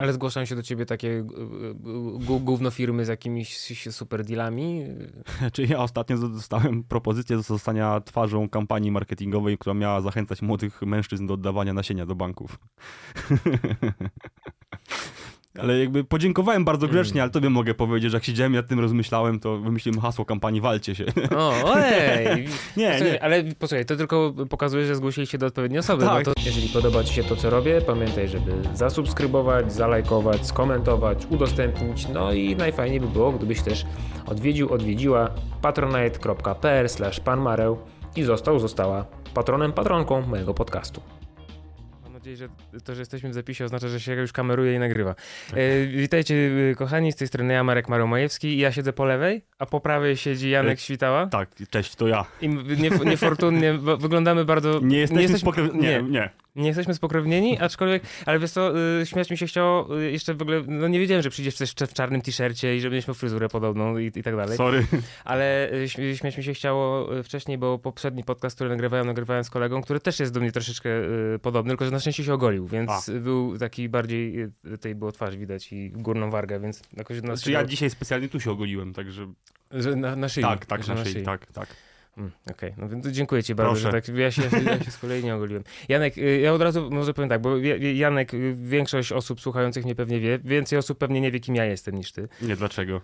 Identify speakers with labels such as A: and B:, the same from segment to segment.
A: Ale zgłaszają się do ciebie takie gówno firmy z jakimiś super dealami?
B: Czy ja ostatnio dostałem propozycję zostania twarzą kampanii marketingowej, która miała zachęcać młodych mężczyzn do oddawania nasienia do banków. Ale jakby podziękowałem bardzo grzecznie, mm. ale tobie mogę powiedzieć, że jak siedziałem i nad tym rozmyślałem, to wymyśliłem hasło kampanii Walcie się.
A: O, ojej! nie, posłuchaj, nie. Ale posłuchaj, to tylko pokazuje, że zgłosiliście do odpowiedniej osoby. Tak. No to jeżeli podoba ci się to, co robię, pamiętaj, żeby zasubskrybować, zalajkować, skomentować, udostępnić. No i najfajniej by było, gdybyś też odwiedził, odwiedziła patronite.pl panmareł i został, została patronem, patronką mojego podcastu nadzieję, że to, że jesteśmy w zapisie oznacza, że się już kameruje i nagrywa. E, witajcie kochani, z tej strony ja, Marek Maromajewski i ja siedzę po lewej, a po prawej siedzi Janek e, Świtała.
B: Tak, cześć, to ja.
A: I niefortunnie wyglądamy bardzo...
B: Nie jesteśmy, nie jesteśmy... Spokre... nie, nie.
A: Nie jesteśmy spokrewnieni, aczkolwiek, ale wiesz co, y, śmiać mi się chciało y, jeszcze w ogóle, no nie wiedziałem, że przyjdziesz jeszcze w czarnym t-shircie i że mieliśmy fryzurę podobną i, i tak dalej.
B: Sorry.
A: Ale y, śmiać mi się chciało wcześniej, bo poprzedni podcast, który nagrywałem, nagrywałem z kolegą, który też jest do mnie troszeczkę podobny, tylko że na szczęście się ogolił, więc A. był taki bardziej, tej było twarz widać i górną wargę, więc jakoś...
B: Znaczy ja dzisiaj specjalnie tu się ogoliłem, także...
A: Że na, na szyi.
B: Tak, tak, na, na szyi, szyi, tak, tak.
A: Mm, Okej, okay. no więc dziękuję ci bardzo, że tak, ja się, ja się z kolei nie ogoliłem. Janek, y, ja od razu może powiem tak, bo Janek, y, większość osób słuchających mnie pewnie wie, więcej osób pewnie nie wie, kim ja jestem niż ty.
B: Nie, dlaczego?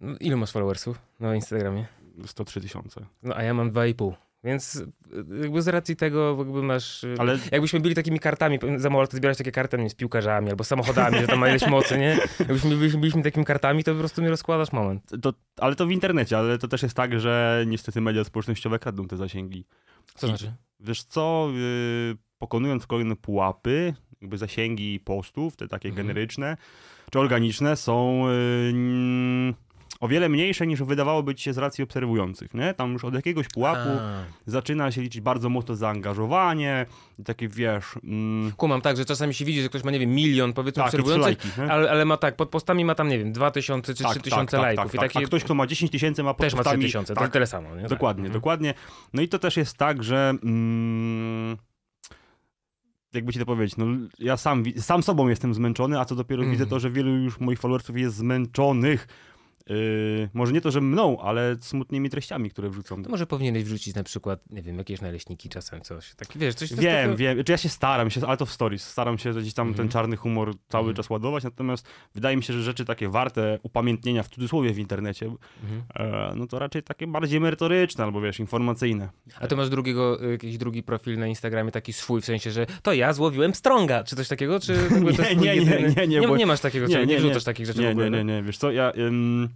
A: No, ilu masz followersów na Instagramie?
B: 103 tysiące.
A: No, a ja mam 2,5. Więc y, jakby z racji tego jakby masz... Y, Ale... Jakbyśmy byli takimi kartami, za mało to zbierać takie karty nie, z piłkarzami albo samochodami, że tam ma ileś mocy, nie? Jakbyśmy byliśmy, byliśmy takimi kartami, to po prostu mi rozkładasz moment.
B: To, ale to w internecie, ale to też jest tak, że niestety media społecznościowe kradną te zasięgi.
A: Co I, znaczy?
B: Wiesz co, yy, pokonując kolejne pułapy, jakby zasięgi postów, te takie mhm. generyczne czy organiczne są... Yy, o wiele mniejsze niż wydawałoby ci się z racji obserwujących, nie? Tam już od jakiegoś pułapu A. zaczyna się liczyć bardzo mocno zaangażowanie takie, wiesz... Mm...
A: Kumam, tak, że czasami się widzi, że ktoś ma, nie wiem, milion powiedzmy tak, obserwujących, ale, ale ma tak, pod postami ma tam, nie wiem, dwa tysiące czy tak, trzy tysiące tak, tak, lajków.
B: Tak, I takie... A ktoś, kto ma 10 tysięcy ma pod
A: Też
B: postami...
A: ma 3 tysiące, tak, tyle samo. Nie?
B: Dokładnie, tak. dokładnie. No i to też jest tak, że... Mm jakby ci to powiedzieć, no ja sam, sam sobą jestem zmęczony, a co dopiero mm. widzę to, że wielu już moich followersów jest zmęczonych Yy, może nie to, że mną, ale smutnymi treściami, które wrzucą.
A: To może powinieneś wrzucić na przykład, nie wiem, jakieś naleśniki czasem, coś. Tak, wiesz, coś
B: Wiem, wiem. Czy ja się staram, się, ale to w stories. Staram się gdzieś tam ten mhm. czarny humor cały mm. czas ładować, natomiast wydaje mi się, że rzeczy takie warte upamiętnienia w cudzysłowie w internecie, mm. e, no to raczej takie bardziej merytoryczne albo wiesz, informacyjne.
A: A ty masz drugiego, jakiś drugi profil na Instagramie, taki swój, w sensie, że to ja złowiłem strąga, czy coś takiego? Czy
B: nie, nie, nie, nie, nie, nie,
A: nie, nie masz takiego, nie, nie, nie, wrzucasz takich rzeczy
B: nie,
A: w ogóle?
B: Nie, nie, nie, wiesz co, ja... Ym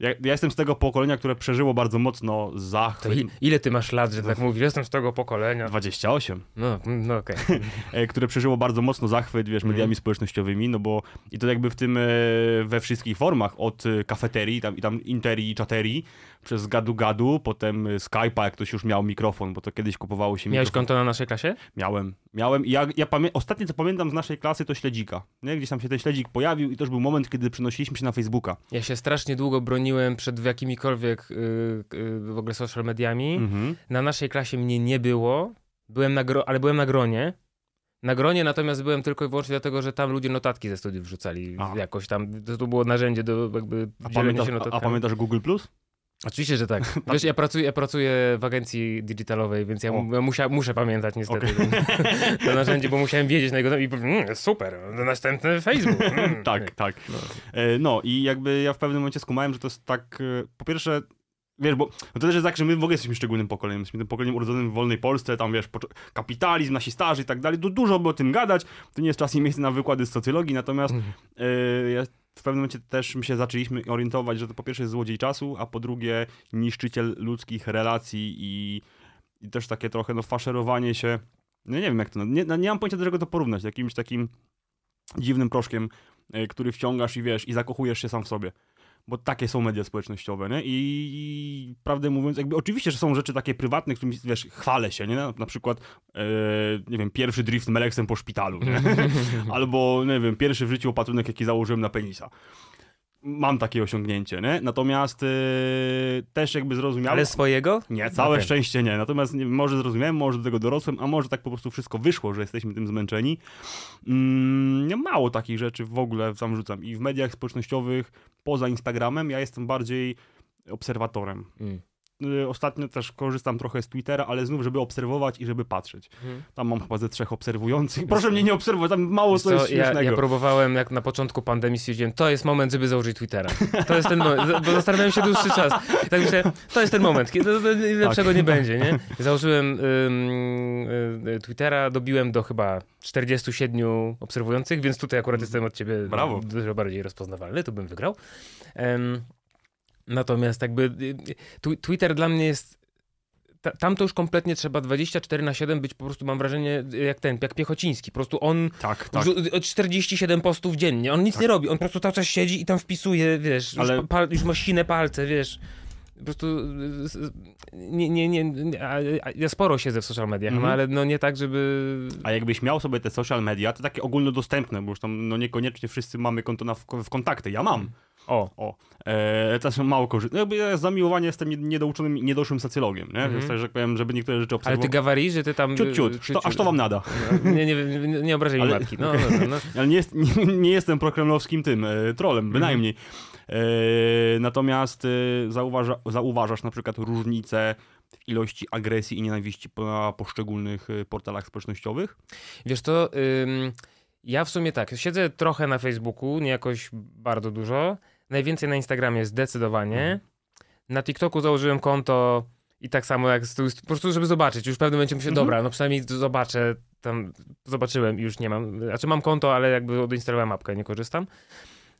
B: ja, ja, jestem z tego pokolenia, które przeżyło bardzo mocno zachwyt.
A: Ile ty masz lat, że tak mówisz? Jestem z tego pokolenia.
B: 28.
A: No, no okej. Okay.
B: E, które przeżyło bardzo mocno zachwyt, wiesz, mediami mm. społecznościowymi, no bo i to jakby w tym, e, we wszystkich formach, od e, kafeterii, tam, i tam interi i czaterii, przez gadu-gadu, potem Skype'a, jak ktoś już miał mikrofon, bo to kiedyś kupowało się
A: Miałeś
B: mikrofon.
A: konto na naszej klasie?
B: Miałem. Miałem i ja, ja pamię... ostatnie co pamiętam z naszej klasy to śledzika. Nie? Gdzieś tam się ten śledzik pojawił i to już był moment, kiedy przenosiliśmy się na Facebooka.
A: Ja się strasznie długo broniłem przed jakimikolwiek yy, yy, w ogóle social mediami. Mhm. Na naszej klasie mnie nie było, byłem na gro... ale byłem na gronie. Na gronie natomiast byłem tylko i wyłącznie dlatego, że tam ludzie notatki ze studiów wrzucali a. jakoś tam. To było narzędzie do jakby
B: a pamiętasz, się notatkami. A, a pamiętasz Google Plus?
A: Oczywiście, że tak. Wiesz, ja pracuję, ja pracuję w agencji digitalowej, więc ja, musia, muszę pamiętać niestety okay. to narzędzie, bo musiałem wiedzieć na jego i mm, super, następny Facebook. Mm.
B: tak, tak. No. E, no. i jakby ja w pewnym momencie skumałem, że to jest tak, e, po pierwsze Wiesz, bo no to też jest tak, że my w ogóle jesteśmy szczególnym pokoleniem. Jesteśmy tym pokoleniem urodzonym w wolnej Polsce, tam wiesz, kapitalizm, nasi starzy i tak dalej. Du dużo by o tym gadać. To nie jest czas i miejsce na wykłady z socjologii, natomiast mm. y, ja w pewnym momencie też my się zaczęliśmy orientować, że to po pierwsze jest złodziej czasu, a po drugie niszczyciel ludzkich relacji i, i też takie trochę no faszerowanie się, no nie wiem jak to, nie, no nie mam pojęcia do czego to porównać, jakimś takim dziwnym proszkiem, y, który wciągasz i wiesz, i zakochujesz się sam w sobie bo takie są media społecznościowe, nie? I, prawdę mówiąc, jakby oczywiście, że są rzeczy takie prywatne, którymi, wiesz, chwalę się, nie? Na przykład, e, nie wiem, pierwszy drift Meleksem po szpitalu, nie? Albo, nie wiem, pierwszy w życiu opatrunek, jaki założyłem na penisa mam takie osiągnięcie, nie? Natomiast yy, też jakby zrozumiałem...
A: Ale swojego?
B: Nie, całe okay. szczęście nie. Natomiast nie, może zrozumiałem, może do tego dorosłem, a może tak po prostu wszystko wyszło, że jesteśmy tym zmęczeni. Mm, mało takich rzeczy w ogóle tam rzucam. I w mediach społecznościowych, poza Instagramem, ja jestem bardziej obserwatorem. Mm. Y, ostatnio też korzystam trochę z Twittera, ale znów, żeby obserwować i żeby patrzeć. Hmm. Tam mam chyba ze trzech obserwujących. Proszę mnie nie obserwować, tam mało co jest
A: ja, ja próbowałem, jak na początku pandemii stwierdziłem, to jest moment, żeby założyć Twittera. To jest ten moment, bo zastanawiałem się dłuższy czas. I tak myślę, to jest ten moment, kiedy lepszego tak. nie będzie, nie? Założyłem y, Twittera, dobiłem do chyba 47 obserwujących, więc tutaj akurat jestem od ciebie Brawo. dużo bardziej rozpoznawalny, tu bym wygrał. Natomiast jakby y, Twitter dla mnie jest tam to już kompletnie trzeba 24 na 7 być po prostu, mam wrażenie, jak ten, jak Piechociński. Po prostu on
B: tak, tak.
A: 47 postów dziennie. On nic tak. nie robi. On po prostu cały czas siedzi i tam wpisuje, wiesz, Ale... już, pal, już ma sine palce, wiesz. Po prostu nie, nie, nie, ja sporo siedzę w social mediach, no ale no nie tak, żeby...
B: A jakbyś miał sobie te social media, to takie ogólnodostępne, bo już tam no niekoniecznie wszyscy mamy konto na, w, w kontakty. Ja mam.
A: O.
B: o. E, też mało korzystam. Jakby ja z zamiłowania jestem niedouczonym, niedoszłym socjologiem, nie? Mm -hmm. Tak, że powiem, żeby niektóre rzeczy obserwować.
A: Ale ty gawari, że ty tam...
B: Ciut, ciut. ciut, ciut. aż to wam nada.
A: No, nie, nie, nie, nie obrażaj ale, mi matki. No, no, no, no.
B: ale nie, jest, nie, nie jestem prokremlowskim tym, e, trolem, bynajmniej. Mm -hmm. e, natomiast e, zauważa, zauważasz na przykład różnicę w ilości agresji i nienawiści na poszczególnych e, portalach społecznościowych?
A: Wiesz to... Ym... Ja w sumie tak, siedzę trochę na Facebooku, nie jakoś bardzo dużo, Najwięcej na Instagramie zdecydowanie. Mhm. Na TikToku założyłem konto i tak samo jak po prostu, żeby zobaczyć. Już w pewnym momencie myślę, mhm. dobra, no przynajmniej zobaczę, tam zobaczyłem i już nie mam. Znaczy mam konto, ale jakby odinstalowałem apkę, nie korzystam.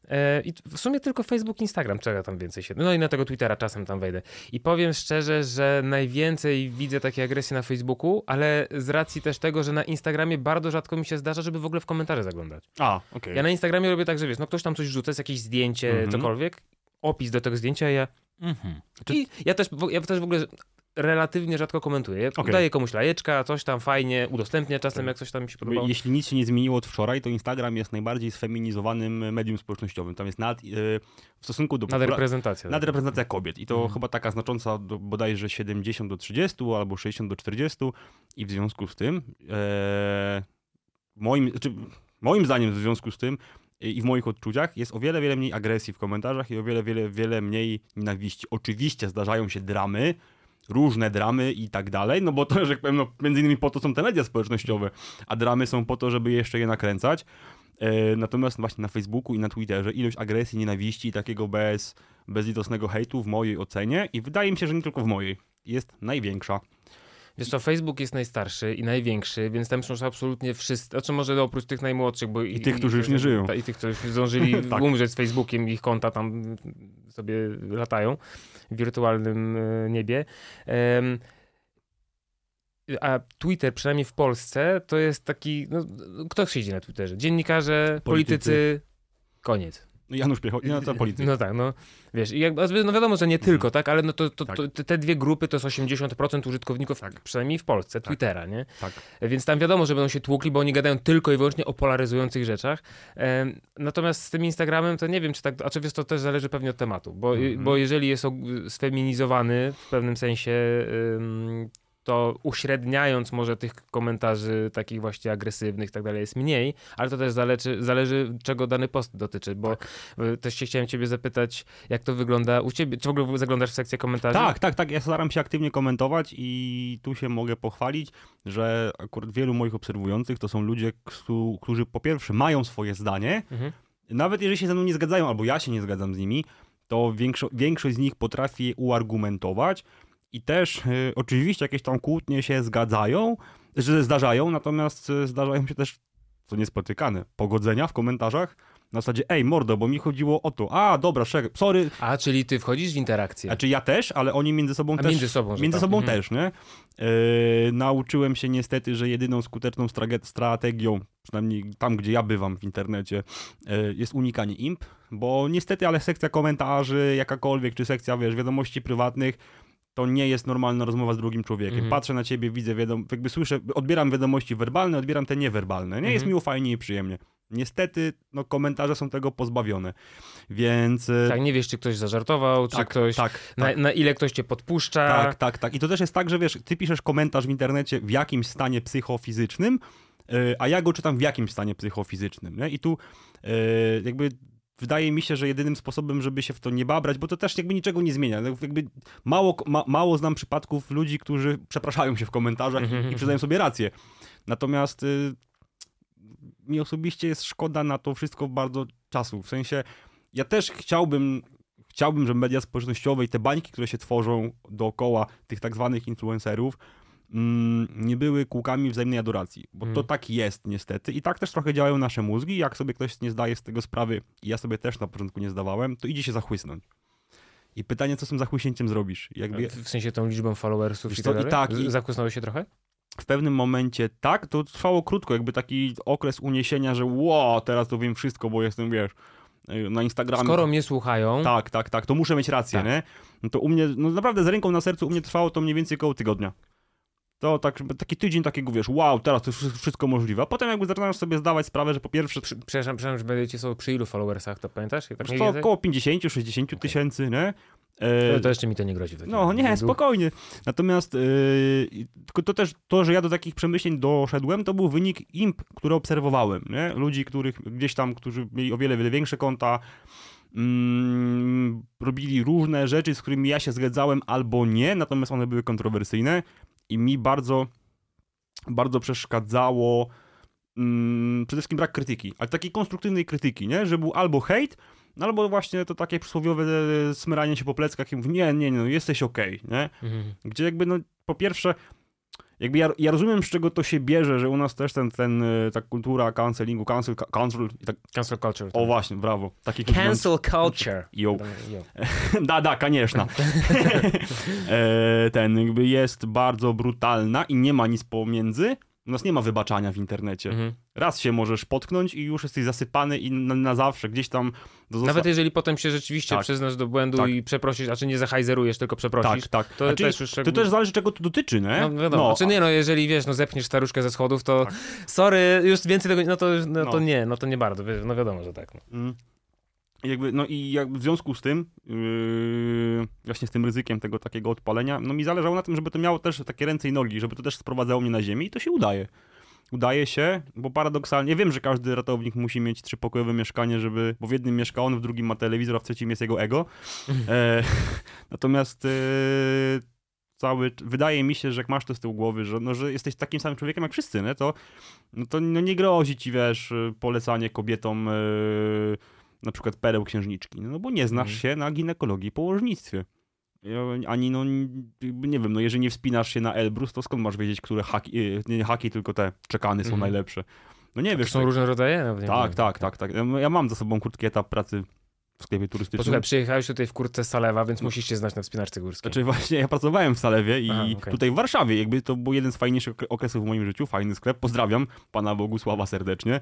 A: E, I w sumie tylko Facebook, Instagram, czego tam więcej się. No i na tego Twittera czasem tam wejdę. I powiem szczerze, że najwięcej widzę takiej agresji na Facebooku, ale z racji też tego, że na Instagramie bardzo rzadko mi się zdarza, żeby w ogóle w komentarze zaglądać.
B: A, okej. Okay.
A: Ja na Instagramie robię tak, że wiesz, no ktoś tam coś rzuca, jest jakieś zdjęcie, mm -hmm. cokolwiek, opis do tego zdjęcia, ja. Mm -hmm. I ja też, ja też w ogóle relatywnie rzadko komentuję. Okay. Daję komuś lajeczka, coś tam fajnie, udostępnię czasem, tak. jak coś tam mi się podoba.
B: Jeśli nic się nie zmieniło od wczoraj, to Instagram jest najbardziej sfeminizowanym medium społecznościowym. Tam jest nad, yy, w stosunku do...
A: Nadreprezentacja.
B: Nadreprezentacja kobiet. I to mm. chyba taka znacząca do, bodajże 70 do 30 albo 60 do 40 i w związku z tym yy, moim, znaczy, moim zdaniem w związku z tym i w moich odczuciach jest o wiele, wiele mniej agresji w komentarzach i o wiele, wiele, wiele mniej nienawiści. Oczywiście zdarzają się dramy, różne dramy i tak dalej, no bo to, że jak powiem, no, między innymi po to są te media społecznościowe, a dramy są po to, żeby jeszcze je nakręcać. E, natomiast właśnie na Facebooku i na Twitterze ilość agresji, nienawiści i takiego bez, bezlitosnego hejtu w mojej ocenie i wydaje mi się, że nie tylko w mojej, jest największa.
A: Wiesz co, Facebook jest najstarszy i największy, więc tam są absolutnie wszyscy, znaczy może oprócz tych najmłodszych, bo...
B: I, i tych, którzy już nie żyją.
A: I tych, którzy zdążyli tak. umrzeć z Facebookiem, ich konta tam sobie latają w wirtualnym e, niebie. Um, a Twitter, przynajmniej w Polsce, to jest taki. No, kto siedzi na Twitterze? Dziennikarze, politycy, politycy koniec.
B: Janusz Piechota, no to polityk.
A: No tak, no wiesz, i jakby, no wiadomo, że nie tylko, tak, ale no to, to, tak. to, te dwie grupy to jest 80% użytkowników, tak. przynajmniej w Polsce, tak. Twittera, nie?
B: Tak.
A: Więc tam wiadomo, że będą się tłukli, bo oni gadają tylko i wyłącznie o polaryzujących rzeczach. natomiast z tym Instagramem to nie wiem, czy tak, a czy wiesz, to też zależy pewnie od tematu, bo, mm -hmm. bo jeżeli jest sfeminizowany w pewnym sensie to uśredniając może tych komentarzy takich właśnie agresywnych i tak dalej jest mniej, ale to też zależy, zależy czego dany post dotyczy, bo tak. też się chciałem ciebie zapytać, jak to wygląda u ciebie, czy w ogóle zaglądasz w sekcję komentarzy?
B: Tak, tak, tak, ja staram się aktywnie komentować i tu się mogę pochwalić, że akurat wielu moich obserwujących to są ludzie, którzy po pierwsze mają swoje zdanie, mhm. nawet jeżeli się ze mną nie zgadzają, albo ja się nie zgadzam z nimi, to większo większość z nich potrafi uargumentować, i też y, oczywiście jakieś tam kłótnie się zgadzają, że zdarzają, natomiast y, zdarzają się też, co niespotykane, pogodzenia w komentarzach. Na zasadzie, ej, mordo, bo mi chodziło o to. A, dobra, sorry.
A: A, czyli ty wchodzisz w interakcję.
B: Znaczy ja też, ale oni między sobą
A: A
B: też.
A: Między sobą,
B: między
A: tak.
B: sobą mhm. też, nie? Yy, nauczyłem się niestety, że jedyną skuteczną strategią, przynajmniej tam, gdzie ja bywam w internecie, yy, jest unikanie imp, bo niestety, ale sekcja komentarzy, jakakolwiek, czy sekcja, wiesz, wiadomości prywatnych, to nie jest normalna rozmowa z drugim człowiekiem. Mhm. Patrzę na ciebie, widzę, wiadom, jakby słyszę, odbieram wiadomości werbalne, odbieram te niewerbalne. Nie jest mhm. miło, fajnie i przyjemnie. Niestety, no komentarze są tego pozbawione, więc... E,
A: tak, nie wiesz, czy ktoś zażartował, czy tak, ktoś... Tak, na, tak. na, ile ktoś cię podpuszcza.
B: Tak, tak, tak. I to też jest tak, że wiesz, ty piszesz komentarz w internecie w jakimś stanie psychofizycznym, e, a ja go czytam w jakimś stanie psychofizycznym, nie? I tu e, jakby wydaje mi się, że jedynym sposobem, żeby się w to nie babrać, bo to też jakby niczego nie zmienia. No, jakby mało, ma, mało znam przypadków ludzi, którzy przepraszają się w komentarzach i, i przyznają sobie rację. Natomiast y, mi osobiście jest szkoda na to wszystko bardzo czasu. W sensie, ja też chciałbym, chciałbym, żeby media społecznościowe i te bańki, które się tworzą dookoła tych tak zwanych influencerów, nie były kółkami wzajemnej adoracji, bo mm. to tak jest niestety i tak też trochę działają nasze mózgi. Jak sobie ktoś nie zdaje z tego sprawy, i ja sobie też na początku nie zdawałem, to idzie się zachłysnąć. I pytanie, co z tym zachłyśnięciem zrobisz?
A: Jakby... W sensie tą liczbą followersów i, tak i tak. I... Zachłysnąłeś się trochę?
B: w pewnym momencie tak, to trwało krótko, jakby taki okres uniesienia, że ło, teraz to wiem wszystko, bo jestem, wiesz, na Instagramie.
A: Skoro mnie słuchają.
B: Tak, tak, tak, to muszę mieć rację, tak. nie? No to u mnie, no naprawdę z ręką na sercu u mnie trwało to mniej więcej około tygodnia. To tak, taki tydzień takiego, wiesz, wow, teraz to jest wszystko możliwe. A potem jakby zaczynasz sobie zdawać sprawę, że po pierwsze...
A: Przepraszam, przepraszam, że będziecie są przy ilu followersach, to pamiętasz? Tak
B: to około 50-60 okay. tysięcy, nie?
A: E, to jeszcze mi to nie grozi.
B: No nie, spokojnie. Natomiast yy, to też to, że ja do takich przemyśleń doszedłem, to był wynik imp, które obserwowałem. Nie? Ludzi, których gdzieś tam, którzy mieli o wiele, wiele większe konta, mm, robili różne rzeczy, z którymi ja się zgadzałem albo nie, natomiast one były kontrowersyjne i mi bardzo, bardzo przeszkadzało mm, przede wszystkim brak krytyki, ale takiej konstruktywnej krytyki, nie? że był albo hejt, albo właśnie to takie przysłowiowe e, smyranie się po pleckach i mówi, nie, nie, nie, no jesteś okej, okay, nie? Mhm. Gdzie jakby, no po pierwsze, jakby ja, ja, rozumiem, z czego to się bierze, że u nas też ten, ten e, ta kultura cancelingu, cancel, cancel, tak...
A: cancel culture.
B: O tak. właśnie, brawo.
A: Taki cancel culture.
B: Yo. da, da, konieczna. E, ten jakby jest bardzo brutalna i nie ma nic pomiędzy, u nas nie ma wybaczania w internecie. Mhm. Raz się możesz potknąć i już jesteś zasypany i na, na zawsze gdzieś tam...
A: Nawet jeżeli potem się rzeczywiście tak. przyznasz do błędu tak. i przeprosisz, a czy nie zahajzerujesz, tylko przeprosisz. Tak, tak. To, znaczy, też, już...
B: to też zależy czego to dotyczy, nie?
A: No wiadomo. No, znaczy nie, no jeżeli wiesz, no zepniesz staruszkę ze schodów, to tak. sorry, już więcej tego, no to, no, no. to nie, no to nie bardzo, no wiadomo, że tak. No. Mm
B: jakby, no i jakby w związku z tym, yy, właśnie z tym ryzykiem tego takiego odpalenia, no mi zależało na tym, żeby to miało też takie ręce i nogi, żeby to też sprowadzało mnie na ziemię i to się udaje. Udaje się, bo paradoksalnie, wiem, że każdy ratownik musi mieć trzypokojowe mieszkanie, żeby, bo w jednym mieszka on, w drugim ma telewizor, a w trzecim jest jego ego. E, natomiast e, cały, wydaje mi się, że jak masz to z tyłu głowy, że, no, że jesteś takim samym człowiekiem jak wszyscy, nie? to, no, to no, nie grozi ci, wiesz, polecanie kobietom... E, na przykład pereł księżniczki, no bo nie znasz mm. się na ginekologii i położnictwie. Ani, no, nie wiem, no jeżeli nie wspinasz się na Elbrus, to skąd masz wiedzieć, które haki, y, nie haki, tylko te czekany są mm. najlepsze? No nie wiesz.
A: Są tak. różne rodzaje?
B: No, tak, tak, tak, tak. Ja mam za sobą krótki etap pracy w sklepie turystycznym.
A: Posłuchaj, przyjechałeś tutaj w kurtce Salewa, więc musisz się znać na wspinaczce górskiej.
B: Znaczy właśnie, ja pracowałem w Salewie i Aha, okay. tutaj w Warszawie, jakby to był jeden z fajniejszych okresów w moim życiu, fajny sklep. Pozdrawiam pana Bogusława serdecznie.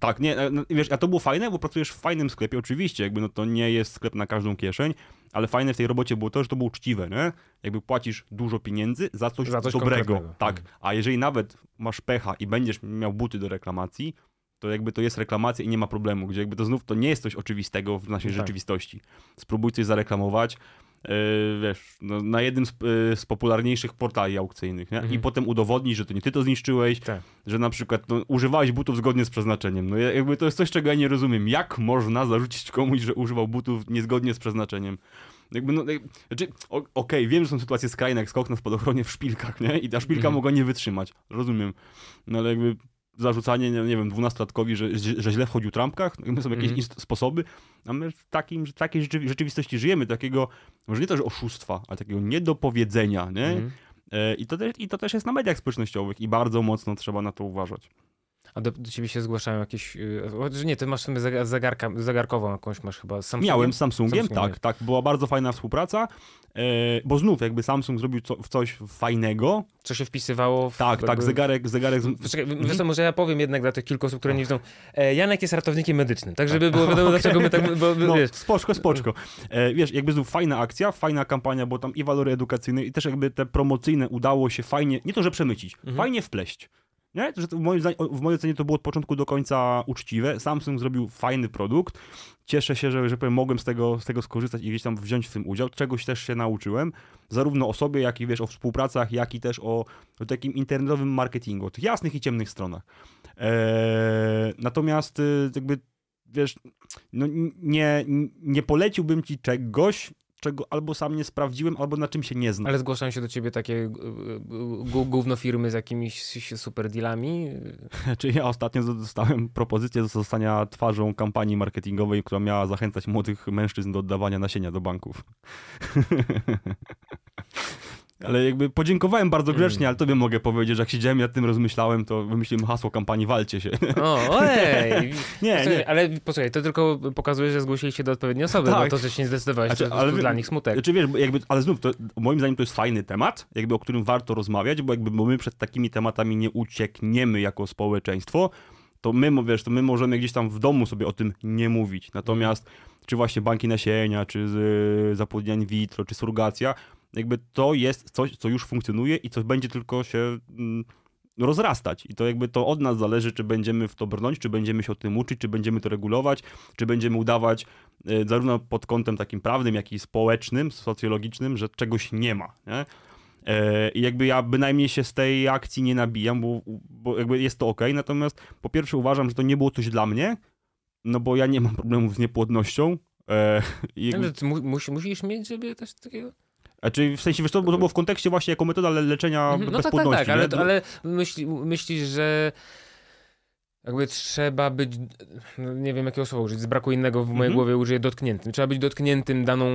B: Tak, nie, no, wiesz, a to było fajne, bo pracujesz w fajnym sklepie, oczywiście, jakby no to nie jest sklep na każdą kieszeń, ale fajne w tej robocie było to, że to było uczciwe, nie? Jakby płacisz dużo pieniędzy za coś, za coś dobrego. Tak, mhm. a jeżeli nawet masz pecha i będziesz miał buty do reklamacji, to jakby to jest reklamacja i nie ma problemu, gdzie jakby to znów to nie jest coś oczywistego w naszej tak. rzeczywistości. Spróbuj coś zareklamować, wiesz, no, na jednym z, yy, z, popularniejszych portali aukcyjnych, nie? Mhm. i potem udowodnić, że to nie ty to zniszczyłeś, tak. że na przykład no, używałeś butów zgodnie z przeznaczeniem. No jakby to jest coś, czego ja nie rozumiem. Jak można zarzucić komuś, że używał butów niezgodnie z przeznaczeniem? Jakby, no, znaczy, okej, okay, wiem, że są sytuacje skrajne, jak skok na spadochronie w szpilkach, nie? I ta szpilka mhm. mogła nie wytrzymać. Rozumiem. No ale jakby zarzucanie, nie, wiem, dwunastolatkowi, że, że źle wchodził trampkach, no, są jakieś mm. sposoby, a my w takim, takiej rzeczywistości żyjemy, takiego, może nie to, że oszustwa, ale takiego niedopowiedzenia, nie? Mm. I, to też, I to też jest na mediach społecznościowych i bardzo mocno trzeba na to uważać.
A: A do, do ciebie się zgłaszają jakieś. Chociaż nie, ty masz sobie zegarka, zegarkową jakąś masz chyba
B: z Samsungiem? Miałem z Samsungiem, Samsungiem, tak, tak. Była bardzo fajna współpraca, e, bo znów jakby Samsung zrobił co, coś fajnego.
A: Co się wpisywało w.
B: Tak, tak tak, zegarek. zegarek z...
A: Poczekaj, mhm. wiesz może ja powiem jednak dla tych kilku osób, które nie wiedzą. E, Janek jest ratownikiem medycznym, tak żeby było wiadomo, okay. dlaczego my tak. Bo,
B: no, wiesz. Spoczko, spoczko. E, wiesz, jakby znów fajna akcja, fajna kampania, bo tam i walory edukacyjne, i też jakby te promocyjne udało się fajnie, nie to, że przemycić, mhm. fajnie wpleść. Nie? Że w, moim w mojej ocenie to było od początku do końca uczciwe. Samsung zrobił fajny produkt. Cieszę się, że, że powiem, mogłem z tego, z tego skorzystać i gdzieś tam wziąć w tym udział. Czegoś też się nauczyłem. Zarówno o sobie, jak i wiesz, o współpracach, jak i też o, o takim internetowym marketingu, o tych jasnych i ciemnych stronach. Eee, natomiast y, jakby wiesz, no nie, nie poleciłbym ci czegoś, czego albo sam nie sprawdziłem, albo na czym się nie znam.
A: Ale zgłaszają się do ciebie takie gówno firmy z jakimiś super dealami?
B: Czy ja ostatnio dostałem propozycję do zostania twarzą kampanii marketingowej, która miała zachęcać młodych mężczyzn do oddawania nasienia do banków. Ale jakby podziękowałem bardzo mm. grzecznie, ale tobie mogę powiedzieć, że jak siedziałem i nad tym rozmyślałem, to wymyśliłem hasło kampanii Walcie się.
A: O, ojej! nie, posłuchaj, nie. Ale posłuchaj, to tylko pokazuje, że zgłosili się do odpowiedniej osoby, tak. bo to, że się nie zdecydowałeś, znaczy, to, ale, dla nich smutek.
B: Znaczy wiesz, jakby, ale znów, to, moim zdaniem to jest fajny temat, jakby o którym warto rozmawiać, bo jakby bo my przed takimi tematami nie uciekniemy jako społeczeństwo, to my, wiesz, to my możemy gdzieś tam w domu sobie o tym nie mówić. Natomiast czy właśnie banki nasienia, czy z, zapłodnianie vitro, czy surrogacja, jakby to jest coś, co już funkcjonuje i co będzie tylko się mm, rozrastać. I to jakby to od nas zależy, czy będziemy w to brnąć, czy będziemy się o tym uczyć, czy będziemy to regulować, czy będziemy udawać y, zarówno pod kątem takim prawnym, jak i społecznym, socjologicznym, że czegoś nie ma. Nie? E, I jakby ja bynajmniej się z tej akcji nie nabijam, bo, bo jakby jest to ok. Natomiast po pierwsze uważam, że to nie było coś dla mnie, no bo ja nie mam problemów z niepłodnością. E,
A: jakby... Mus, musisz mieć, żeby coś takiego...
B: Znaczy w sensie, wiesz, to, bo to było w kontekście właśnie jako metoda leczenia mhm, no bezpłodności.
A: Tak, tak, ale, ale myśli, myślisz, że jakby trzeba być, no nie wiem jakiego słowa użyć, z braku innego w mojej mm -hmm. głowie użyję dotkniętym. Trzeba być dotkniętym daną,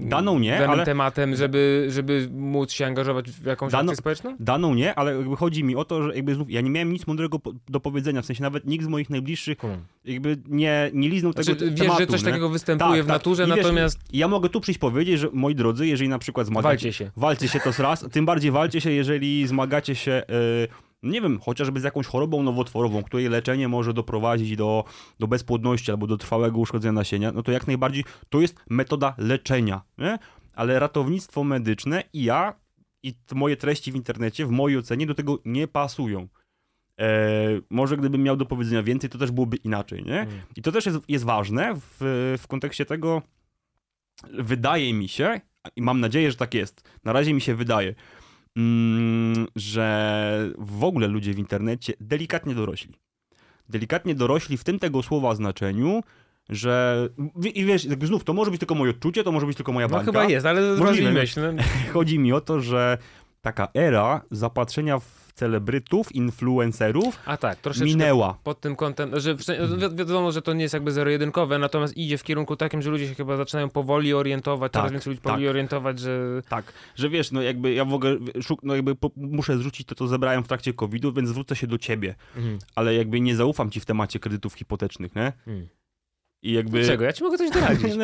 B: daną nie, danym ale...
A: tematem, żeby, żeby móc się angażować w jakąś daną, akcję społeczną?
B: Daną nie, ale jakby chodzi mi o to, że jakby znów, ja nie miałem nic mądrego do powiedzenia, w sensie nawet nikt z moich najbliższych hmm. jakby nie, nie liznął znaczy, tego wiesz, tematu.
A: Wiesz, że coś nie? takiego występuje tak, w tak. naturze, tak. natomiast...
B: Wiesz, ja mogę tu przyjść powiedzieć, że moi drodzy, jeżeli na przykład zmagacie...
A: Walcie się.
B: Walcie się to raz, tym bardziej walcie się, jeżeli zmagacie się... Yy, nie wiem, chociażby z jakąś chorobą nowotworową, której leczenie może doprowadzić do, do bezpłodności albo do trwałego uszkodzenia nasienia, no to jak najbardziej to jest metoda leczenia, nie? Ale ratownictwo medyczne i ja i moje treści w internecie w mojej ocenie do tego nie pasują. E, może gdybym miał do powiedzenia więcej, to też byłoby inaczej, nie? Mm. I to też jest, jest ważne w, w kontekście tego, wydaje mi się, i mam nadzieję, że tak jest, na razie mi się wydaje, że w ogóle ludzie w internecie delikatnie dorośli. Delikatnie dorośli w tym tego słowa znaczeniu, że i wiesz, znów, to może być tylko moje odczucie, to może być tylko moja no, bańka.
A: No chyba jest, ale myśl.
B: Chodzi mi o to, że taka era zapatrzenia w celebrytów, influencerów
A: A tak,
B: troszeczkę minęła.
A: Pod tym kątem, że wi wiadomo, że to nie jest jakby zero-jedynkowe, natomiast idzie w kierunku takim, że ludzie się chyba zaczynają powoli orientować, tak, coraz więcej ludzi tak. powoli orientować, że...
B: Tak, że wiesz, no jakby ja w ogóle no jakby muszę zrzucić to, co zebrałem w trakcie COVID-u, więc zwrócę się do ciebie, mhm. ale jakby nie zaufam ci w temacie kredytów hipotecznych, nie? Mhm.
A: I jakby... Dlaczego? Ja ci mogę coś doradzić.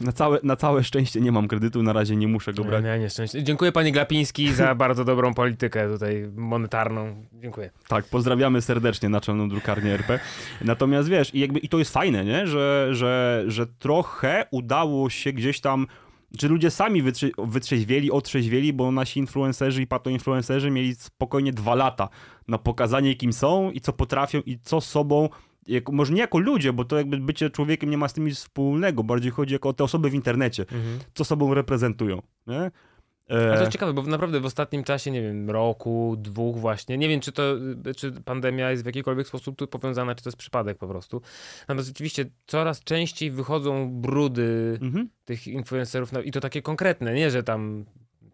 B: Na całe, na całe szczęście nie mam kredytu, na razie nie muszę go brać.
A: Nie, nie, szczęście. Dziękuję panie Glapiński za bardzo dobrą politykę tutaj monetarną. Dziękuję.
B: Tak, pozdrawiamy serdecznie Naczelną Drukarnię RP. Natomiast wiesz, i, jakby, i to jest fajne, nie? Że, że, że trochę udało się gdzieś tam czy ludzie sami wytrze wytrzeźwieli, otrzeźwieli, bo nasi influencerzy i patoinfluencerzy mieli spokojnie dwa lata na pokazanie, kim są i co potrafią i co sobą jako, może nie jako ludzie, bo to jakby bycie człowiekiem nie ma z tym nic wspólnego, bardziej chodzi jako o te osoby w internecie, mhm. co sobą reprezentują, nie?
A: E... to jest ciekawe, bo naprawdę w ostatnim czasie, nie wiem, roku, dwóch właśnie, nie wiem, czy to, czy pandemia jest w jakikolwiek sposób tu powiązana, czy to jest przypadek po prostu. Natomiast oczywiście coraz częściej wychodzą brudy mhm. tych influencerów no, i to takie konkretne, nie, że tam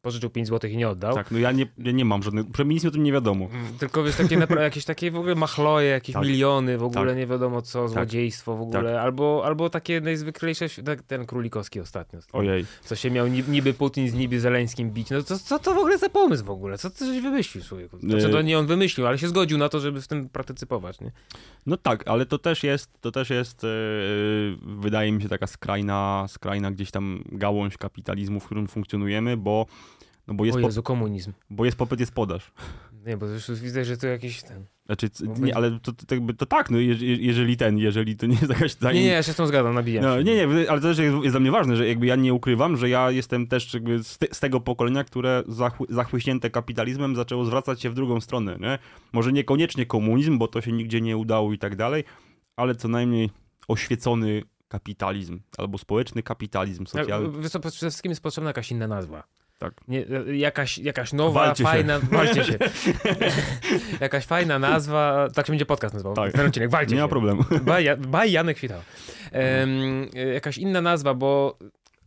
A: pożyczył 5 zł i nie oddał.
B: Tak, no ja nie, ja nie mam żadnych, przynajmniej nic o tym nie wiadomo. Mm,
A: tylko wiesz, takie jakieś takie w ogóle machloje, jakieś tak. miliony, w ogóle tak. nie wiadomo co, tak. złodziejstwo w ogóle, tak. albo, albo takie najzwyklejsze, tak, ten Królikowski ostatnio.
B: Ojej.
A: Co się miał niby Putin z niby Zeleńskim bić, no to, co to w ogóle za pomysł w ogóle? Co ty żeś wymyślił człowieku? Znaczy to nie on wymyślił, ale się zgodził na to, żeby w tym partycypować, nie?
B: No tak, ale to też jest, to też jest, yy, wydaje mi się taka skrajna, skrajna gdzieś tam gałąź kapitalizmu, w którym funkcjonujemy, bo no bo jest
A: o Jezu, komunizm.
B: Bo jest popyt, jest podaż.
A: Nie, bo już widzę, że to jakiś ten...
B: Znaczy, nie, ale to, to, to tak, no, jeżeli ten, jeżeli to nie jest jakaś...
A: Nie, nie, ja się z tym zgadzam, nabijam
B: no, Nie, nie, ale to też jest, jest dla mnie ważne, że jakby ja nie ukrywam, że ja jestem też z, te, z tego pokolenia, które zachły, zachłyśnięte kapitalizmem zaczęło zwracać się w drugą stronę, nie? Może niekoniecznie komunizm, bo to się nigdzie nie udało i tak dalej, ale co najmniej oświecony kapitalizm, albo społeczny kapitalizm socjalny.
A: Wiesz przede wszystkim jest potrzebna jakaś inna nazwa.
B: Tak.
A: Nie, jakaś, jakaś nowa, walcie fajna. Się. Walcie się. jakaś fajna nazwa. Tak się będzie podcast nazywał. Tak. Ten odcinek. Walcie
B: Nie
A: się.
B: ma problemu.
A: Baj, baj Janek Chwitał. Um, jakaś inna nazwa, bo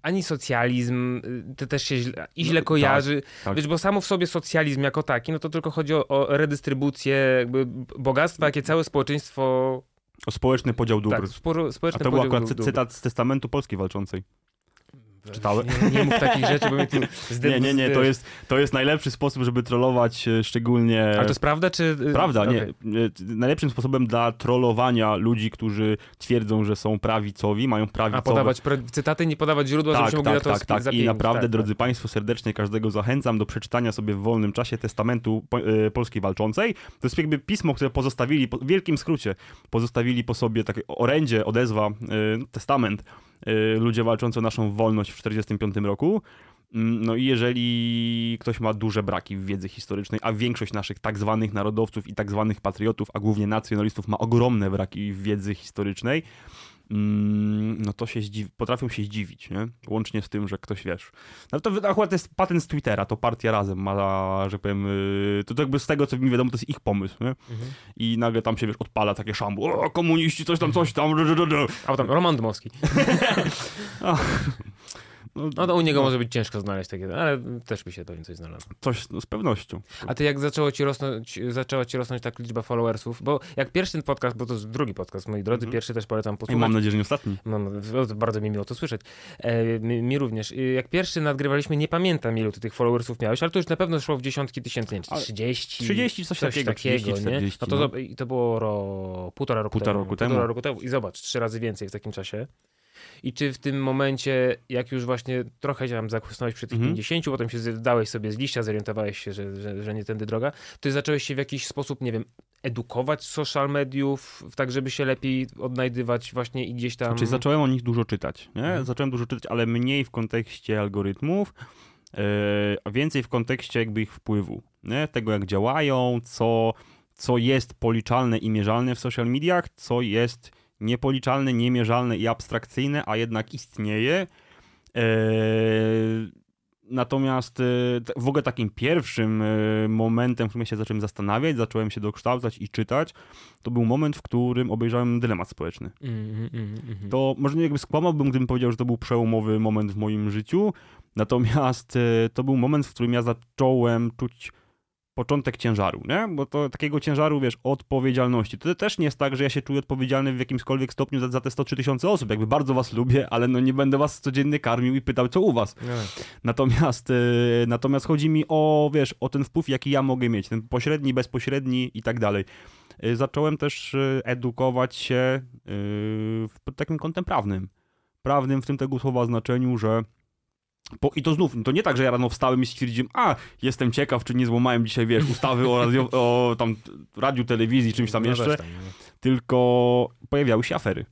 A: ani socjalizm, to też się źle, i źle no, kojarzy. Tak, tak. Wiesz, bo samo w sobie socjalizm jako taki, no to tylko chodzi o, o redystrybucję jakby bogactwa, jakie całe społeczeństwo
B: o społeczny podział dóbr.
A: Tak, sporo, społeczny
B: A to był akurat cytat z testamentu Polski Walczącej.
A: Czytałem. Nie, nie mów takich rzeczy, bo mnie tu
B: Nie, nie, nie, to jest, to jest najlepszy sposób, żeby trollować e, szczególnie...
A: Ale to jest prawda, czy...
B: E, prawda, okay. nie. E, najlepszym sposobem dla trollowania ludzi, którzy twierdzą, że są prawicowi, mają prawicowe...
A: A podawać cytaty, nie podawać źródła,
B: tak,
A: żeby
B: tak,
A: mogli
B: tak, tak, tak. I naprawdę, tak, drodzy tak. Państwo, serdecznie każdego zachęcam do przeczytania sobie w wolnym czasie testamentu Polskiej Walczącej. To jest jakby pismo, które pozostawili, w wielkim skrócie, pozostawili po sobie takie orędzie, odezwa, testament ludzie walczący o naszą wolność w 1945 roku. Mm, no i jeżeli ktoś ma duże braki w wiedzy historycznej, a większość naszych tak zwanych narodowców i tak zwanych patriotów, a głównie nacjonalistów ma ogromne braki w wiedzy historycznej, no to się zdziw- potrafią się zdziwić, nie? Łącznie z tym, że ktoś, wiesz... No to akurat jest patent z Twittera, to partia razem ma, że powiem, y, to, to jakby z tego, co mi wiadomo, to jest ich pomysł, nie? Mhm. I nagle tam się, wiesz, odpala takie szambu, o, komuniści, coś tam, coś tam,
A: a tam Roman Dmowski. No, no to u niego no. może być ciężko znaleźć takie, ale też by się pewnie coś znalazło.
B: Coś, no, z pewnością.
A: A ty jak zaczęło ci rosnąć, zaczęła ci rosnąć tak liczba followersów, bo jak pierwszy ten podcast, bo to jest drugi podcast, moi drodzy, mm. pierwszy też polecam posłuchać.
B: I mam nadzieję, że nie ostatni.
A: Mam, bardzo mi miło to słyszeć. E, mi, mi, również. Jak pierwszy nadgrywaliśmy, nie pamiętam ilu ty tych followersów miałeś, ale to już na pewno szło w dziesiątki tysięcy, nie, 30.
B: 30, coś, coś takiego, takiego 30, 40,
A: no to, no. to było ro, półtora roku
B: półtora
A: temu.
B: Roku temu.
A: Półtora roku temu. I zobacz, trzy razy więcej w takim czasie. I czy w tym momencie, jak już właśnie trochę tam zakusnąłeś przy tych mm 50, potem się zdałeś sobie z liścia, zorientowałeś się, że, że, że nie tędy droga, to zacząłeś się w jakiś sposób, nie wiem, edukować social mediów, tak żeby się lepiej odnajdywać właśnie i gdzieś tam...
B: Znaczy zacząłem o nich dużo czytać, nie? Mhm. Zacząłem dużo czytać, ale mniej w kontekście algorytmów, yy, a więcej w kontekście jakby ich wpływu, nie? Tego jak działają, co, co jest policzalne i mierzalne w social mediach, co jest niepoliczalne, niemierzalne i abstrakcyjne, a jednak istnieje. Eee, natomiast e, w ogóle takim pierwszym e, momentem, w którym się zacząłem zastanawiać, zacząłem się dokształcać i czytać, to był moment, w którym obejrzałem dylemat społeczny. Mm, mm, mm, to może nie jakby skłamałbym, gdybym powiedział, że to był przełomowy moment w moim życiu, natomiast e, to był moment, w którym ja zacząłem czuć początek ciężaru, nie? Bo to takiego ciężaru, wiesz, odpowiedzialności. To też nie jest tak, że ja się czuję odpowiedzialny w jakimkolwiek stopniu za, za te 103 tysiące osób. Jakby bardzo was lubię, ale no nie będę was codziennie karmił i pytał, co u was. Nie. Natomiast, y, natomiast chodzi mi o, wiesz, o ten wpływ, jaki ja mogę mieć, ten pośredni, bezpośredni i tak dalej. Y, zacząłem też y, edukować się pod takim kątem prawnym. Prawnym w tym tego słowa znaczeniu, że po, I to znów, to nie tak, że ja rano wstałem i stwierdziłem, a, jestem ciekaw, czy nie złamałem dzisiaj, wiesz, ustawy o, radio, o tam radiu, telewizji, czymś tam no jeszcze, tam, tylko pojawiały się afery.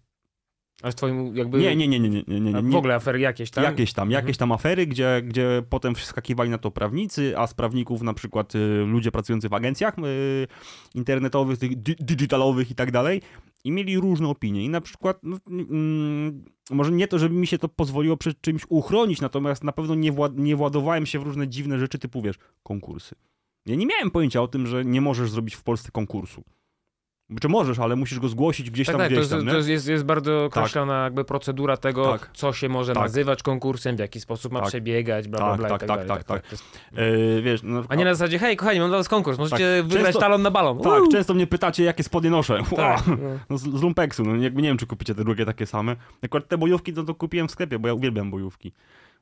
A: A w twoim jakby...
B: Nie, nie, nie, nie, nie, nie, nie.
A: W ogóle afery jakieś tam?
B: Jakieś tam, mhm. jakieś tam afery, gdzie, gdzie potem wskakiwali na to prawnicy, a z prawników na przykład y, ludzie pracujący w agencjach y, internetowych, tych di digitalowych i tak dalej i mieli różne opinie. I na przykład, no, mm, może nie to, żeby mi się to pozwoliło przed czymś uchronić, natomiast na pewno nie, wład nie władowałem się w różne dziwne rzeczy typu, wiesz, konkursy. Ja nie miałem pojęcia o tym, że nie możesz zrobić w Polsce konkursu. Czy możesz, ale musisz go zgłosić gdzieś
A: tak,
B: tam,
A: tak,
B: gdzieś
A: to,
B: tam,
A: to jest, jest bardzo tak. określona tak. jakby procedura tego, tak. co się może tak. nazywać konkursem, w jaki sposób ma tak. przebiegać, bla, bla,
B: tak,
A: bla
B: tak, tak, tak, tak,
A: Jest... Yy, wiesz, no, a nie na zasadzie, hej, kochani, mam dla was konkurs, możecie wygrać często, talon na balon.
B: Tak, Uuu. często mnie pytacie, jakie spodnie noszę. Tak, no. no. z, z lumpeksu, no jakby nie wiem, czy kupicie te drugie takie same. Akurat te bojówki to, to kupiłem w sklepie, bo ja uwielbiam bojówki.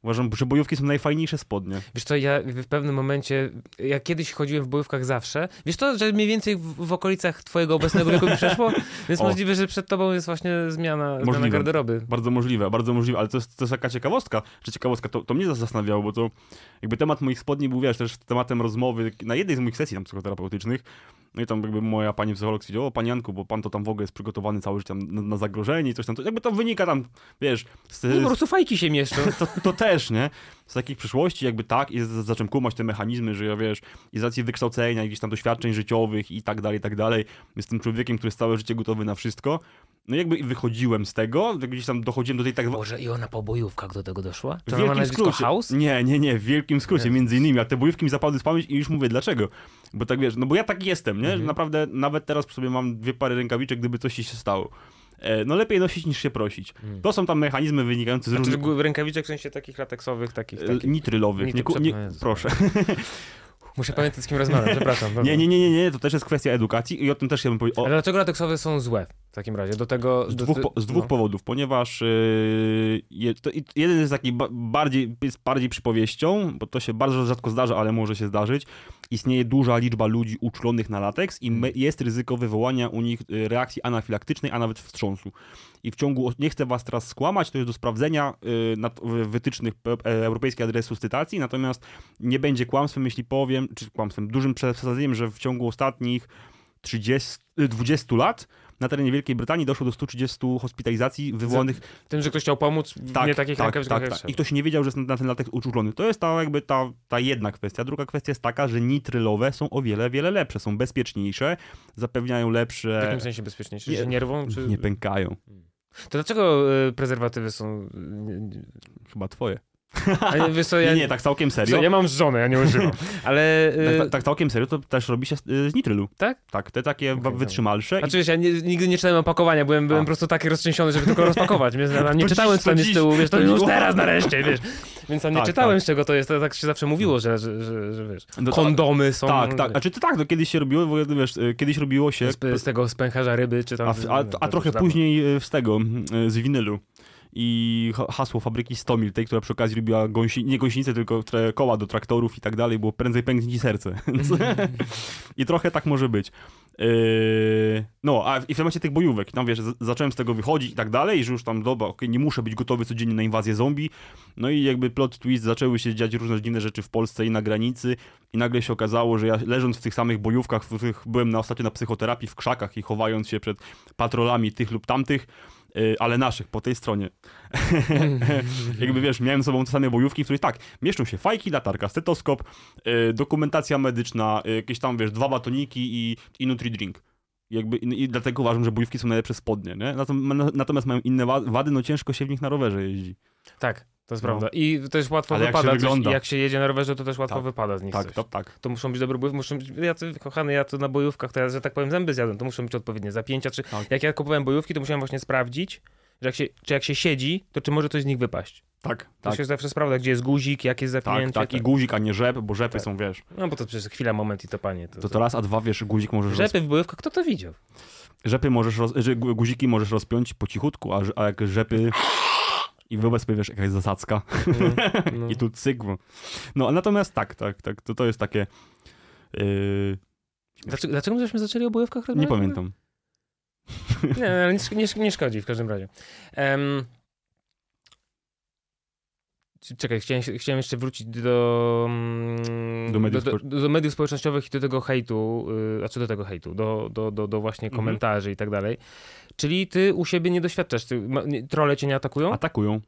B: Uważam, że bojówki są najfajniejsze spodnie.
A: Wiesz co, ja w pewnym momencie, ja kiedyś chodziłem w bojówkach zawsze. Wiesz to, że mniej więcej w, w okolicach twojego obecnego wieku mi przeszło? Więc o. możliwe, że przed tobą jest właśnie zmiana, zmiana garderoby.
B: Bardzo możliwe, bardzo możliwe, ale to jest, to jest taka ciekawostka, czy ciekawostka, to, to mnie zastanawiało, bo to jakby temat moich spodni był, wiesz, też tematem rozmowy na jednej z moich sesji tam psychoterapeutycznych, no i tam jakby moja pani psycholog stwierdziła, o panie Janku, bo pan to tam w ogóle jest przygotowany cały życie na, na, zagrożenie i coś tam, to jakby to wynika tam, wiesz...
A: Z, no, po prostu fajki się mieszczą.
B: To, to, też, nie? Z takich przyszłości jakby tak i zacząłem kumać te mechanizmy, że ja wiesz, i z racji wykształcenia, jakichś tam doświadczeń życiowych i tak dalej, i tak dalej, jestem człowiekiem, który jest całe życie gotowy na wszystko, no jakby wychodziłem z tego, gdzieś tam dochodziłem do tej tak...
A: Może i ona po bojówkach do tego doszła? Czy w wielkim skrócie. House?
B: Nie, nie, nie, w wielkim skrócie, między innymi, a te bojówki mi zapadły z pamięć i już mówię dlaczego. Bo tak wiesz, no bo ja tak jestem, nie? Mhm. Naprawdę nawet teraz sobie mam dwie pary rękawiczek, gdyby coś się stało. E, no lepiej nosić niż się prosić. Hmm. To są tam mechanizmy wynikające z
A: znaczy, różnych... rękawiczek w sensie takich lateksowych, takich...
B: E, takich... Nitrylowych. Nie, nie, proszę.
A: Muszę pamiętać, z kim rozmawiam, przepraszam.
B: Nie, nie, nie, nie, nie, to też jest kwestia edukacji i o tym też bym powiedział. O...
A: Ale dlaczego lateksowe są złe w takim razie? Do tego...
B: Z dwóch, po, z dwóch no. powodów, ponieważ yy, je, to, jeden jest taki ba bardziej, jest bardziej przypowieścią, bo to się bardzo rzadko zdarza, ale może się zdarzyć. Istnieje duża liczba ludzi uczulonych na lateks i me, jest ryzyko wywołania u nich y, reakcji anafilaktycznej, a nawet wstrząsu. I w ciągu, nie chcę was teraz skłamać, to jest do sprawdzenia yy, wytycznych e, Europejskiej Adresu Stytacji, natomiast nie będzie kłamstwem, jeśli powiem, czy kłamstwem, dużym przesadzeniem, że w ciągu ostatnich 30, 20 lat na terenie Wielkiej Brytanii doszło do 130 hospitalizacji wywołanych...
A: Tym, że ktoś chciał pomóc w tak, nie takich tak, tak, tak.
B: I ktoś nie wiedział, że jest na ten latek uczulony. To jest ta jakby ta, ta jedna kwestia. Druga kwestia jest taka, że nitrylowe są o wiele, wiele lepsze. Są bezpieczniejsze, zapewniają lepsze...
A: W jakim sensie bezpieczniejsze? Nie, że nie rwą? Czy...
B: Nie pękają.
A: To dlaczego y, prezerwatywy są...
B: Chyba twoje.
A: Ale wiesz co, ja...
B: Nie, nie, tak całkiem serio.
A: Co, ja mam żonę, ja nie używam. Ale...
B: tak, tak, tak, całkiem serio to też robi się z nitrylu.
A: Tak?
B: Tak, te takie okay, wytrzymalsze.
A: Znaczy wiesz, ja nie, nigdy nie czytałem opakowania, byłem, byłem po prostu taki roztrzęsiony, żeby tylko rozpakować. Więc ja nie czytałem co tam jest z tyłu, wiesz, to już teraz nareszcie, wiesz. Więc tam nie tak, czytałem tak. z czego to jest, to tak się zawsze mówiło, że, że, że, że wiesz, no kondomy są...
B: Tak, tak, a czy to tak, no kiedyś się robiło, wiesz, y, kiedyś robiło się...
A: Z, z tego spęcharza ryby, czy tam...
B: A, a, a trochę później y, z tego, y, z winylu i hasło fabryki Stomil, tej, która przy okazji robiła gąsi, nie gąsienicę, tylko koła do traktorów i tak dalej, było prędzej pęknie serce. I trochę tak może być. Yy, no, a i w temacie tych bojówek, tam wiesz, zacząłem z tego wychodzić i tak dalej, że już tam, dobra, okay, nie muszę być gotowy codziennie na inwazję zombie. No i jakby plot twist, zaczęły się dziać różne dziwne rzeczy w Polsce i na granicy i nagle się okazało, że ja leżąc w tych samych bojówkach, w których byłem na ostatnio na psychoterapii w krzakach i chowając się przed patrolami tych lub tamtych, ale naszych, po tej stronie. Jakby wiesz, miałem z sobą te same bojówki, w których tak, mieszczą się fajki, latarka, stetoskop, y, dokumentacja medyczna, y, jakieś tam, wiesz, dwa batoniki i, i Nutri-Drink. Jakby, I dlatego uważam, że bojówki są najlepsze spodnie, nie? Natomiast mają inne wady, no ciężko się w nich na rowerze jeździ.
A: Tak, to jest no. prawda. I też łatwo Ale wypada. Jak się, coś, jak się jedzie na rowerze, to też łatwo tak, wypada z nich
B: tak, coś. Tak,
A: To muszą być dobre bojówki. Muszą być, ja to, kochany, ja to na bojówkach, to ja, że tak powiem, zęby zjadłem, to muszą być odpowiednie zapięcia. Czy, tak. Jak ja kupowałem bojówki, to musiałem właśnie sprawdzić, że jak się, czy jak się siedzi, to czy może coś z nich wypaść.
B: Tak,
A: to
B: tak.
A: się zawsze sprawdza, gdzie jest guzik, jak jest zapięcie.
B: Tak, tak, i guzik, a nie rzep, bo rzepy tak. są, wiesz.
A: No bo to przecież chwila, moment i to panie.
B: To, to, to raz, a dwa, wiesz, guzik możesz...
A: Rzepy roz... w bojówkach, kto to widział?
B: Rzepy możesz, roz... guziki możesz rozpiąć po cichutku, a, a jak rzepy... I wyobraź sobie, wiesz, jaka jest zasadzka. No, no. I tu cygwo. No, natomiast tak, tak, tak, to, to jest takie... Yy...
A: Dlaczego, dlaczego żeśmy zaczęli o bojówkach rozmawiać?
B: Nie pamiętam.
A: Nie, ale nie, nie, nie szkodzi w każdym razie. Um, Czekaj, chciałem, chciałem jeszcze wrócić do,
B: mm, do, mediów,
A: do, do, do mediów społecznościowych i do tego hejtu, yy, a co do tego hejtu, do, do, do, do właśnie mhm. komentarzy i tak dalej. Czyli ty u siebie nie doświadczasz, ty, trole cię nie atakują?
B: Atakują.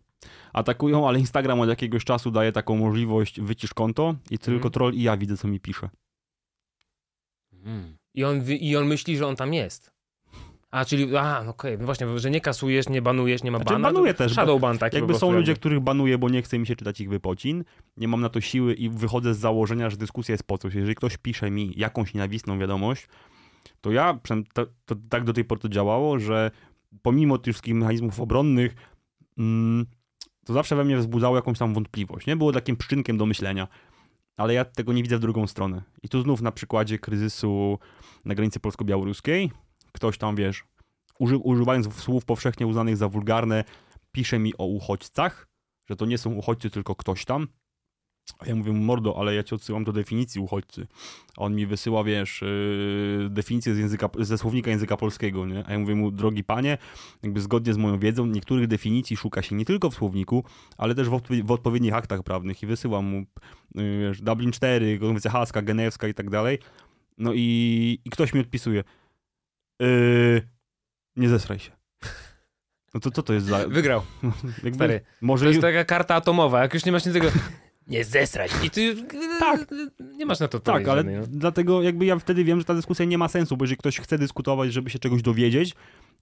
B: Atakują, ale Instagram od jakiegoś czasu daje taką możliwość, wycisz konto i tylko mhm. troll i ja widzę, co mi pisze.
A: Mhm. I on, I on myśli, że on tam jest. A, czyli, a, no okej, okay. no właśnie, że nie kasujesz, nie banujesz, nie ma znaczy, bana.
B: banuję też.
A: Shadow ban taki
B: Jakby są ludzie, których banuję, bo nie chce mi się czytać ich wypocin, nie mam na to siły i wychodzę z założenia, że dyskusja jest po coś. Jeżeli ktoś pisze mi jakąś nienawistną wiadomość, to ja, to, to tak do tej pory to działało, że pomimo tych wszystkich mechanizmów obronnych, mm, to zawsze we mnie wzbudzało jakąś tam wątpliwość, nie? Było takim przyczynkiem do myślenia. Ale ja tego nie widzę w drugą stronę. I tu znów na przykładzie kryzysu na granicy polsko-białoruskiej, ktoś tam, wiesz, uży, używając słów powszechnie uznanych za wulgarne, pisze mi o uchodźcach, że to nie są uchodźcy, tylko ktoś tam. A ja mówię mu, mordo, ale ja cię odsyłam do definicji uchodźcy. A on mi wysyła, wiesz, yy, definicję z języka, ze słownika języka polskiego, nie? A ja mówię mu, drogi panie, jakby zgodnie z moją wiedzą, niektórych definicji szuka się nie tylko w słowniku, ale też w, odpo w odpowiednich aktach prawnych i wysyłam mu, yy, wiesz, Dublin 4, konwencja haska, genewska i tak dalej. No i, i ktoś mi odpisuje, yy, nie zesraj się. No to co to jest za...
A: Wygrał. Jakby, Stary, może to jest taka karta atomowa, jak już nie masz nic tego nie zesrać. I ty tak. nie masz na to
B: Tak, ale no. dlatego jakby ja wtedy wiem, że ta dyskusja nie ma sensu, bo jeżeli ktoś chce dyskutować, żeby się czegoś dowiedzieć,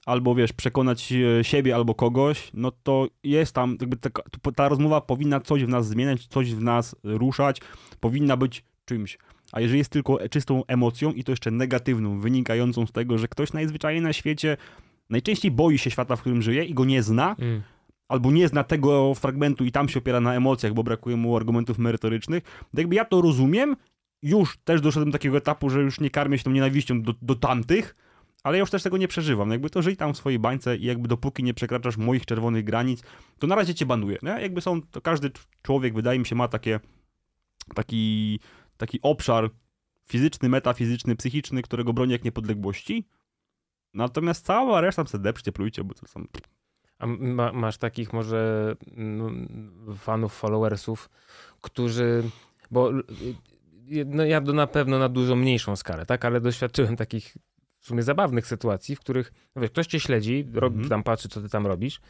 B: albo wiesz, przekonać e, siebie albo kogoś, no to jest tam, jakby ta, ta rozmowa powinna coś w nas zmieniać, coś w nas ruszać, powinna być czymś. A jeżeli jest tylko czystą emocją i to jeszcze negatywną, wynikającą z tego, że ktoś najzwyczajniej na świecie najczęściej boi się świata, w którym żyje i go nie zna, mm albo nie zna tego fragmentu i tam się opiera na emocjach, bo brakuje mu argumentów merytorycznych, to jakby ja to rozumiem, już też doszedłem do takiego etapu, że już nie karmię się tą nienawiścią do, do tamtych, ale ja już też tego nie przeżywam. Jakby to żyj tam w swojej bańce i jakby dopóki nie przekraczasz moich czerwonych granic, to na razie cię banuję. Nie? Jakby są, to każdy człowiek, wydaje mi się, ma takie, taki, taki obszar fizyczny, metafizyczny, psychiczny, którego broni jak niepodległości. Natomiast cała reszta se deprzcie, plujcie, bo to są
A: a ma, masz takich może no, fanów, followersów, którzy, bo no ja na pewno na dużo mniejszą skalę, tak, ale doświadczyłem takich w sumie zabawnych sytuacji, w których no wiesz, ktoś cię śledzi, robi, mm -hmm. tam patrzy, co ty tam robisz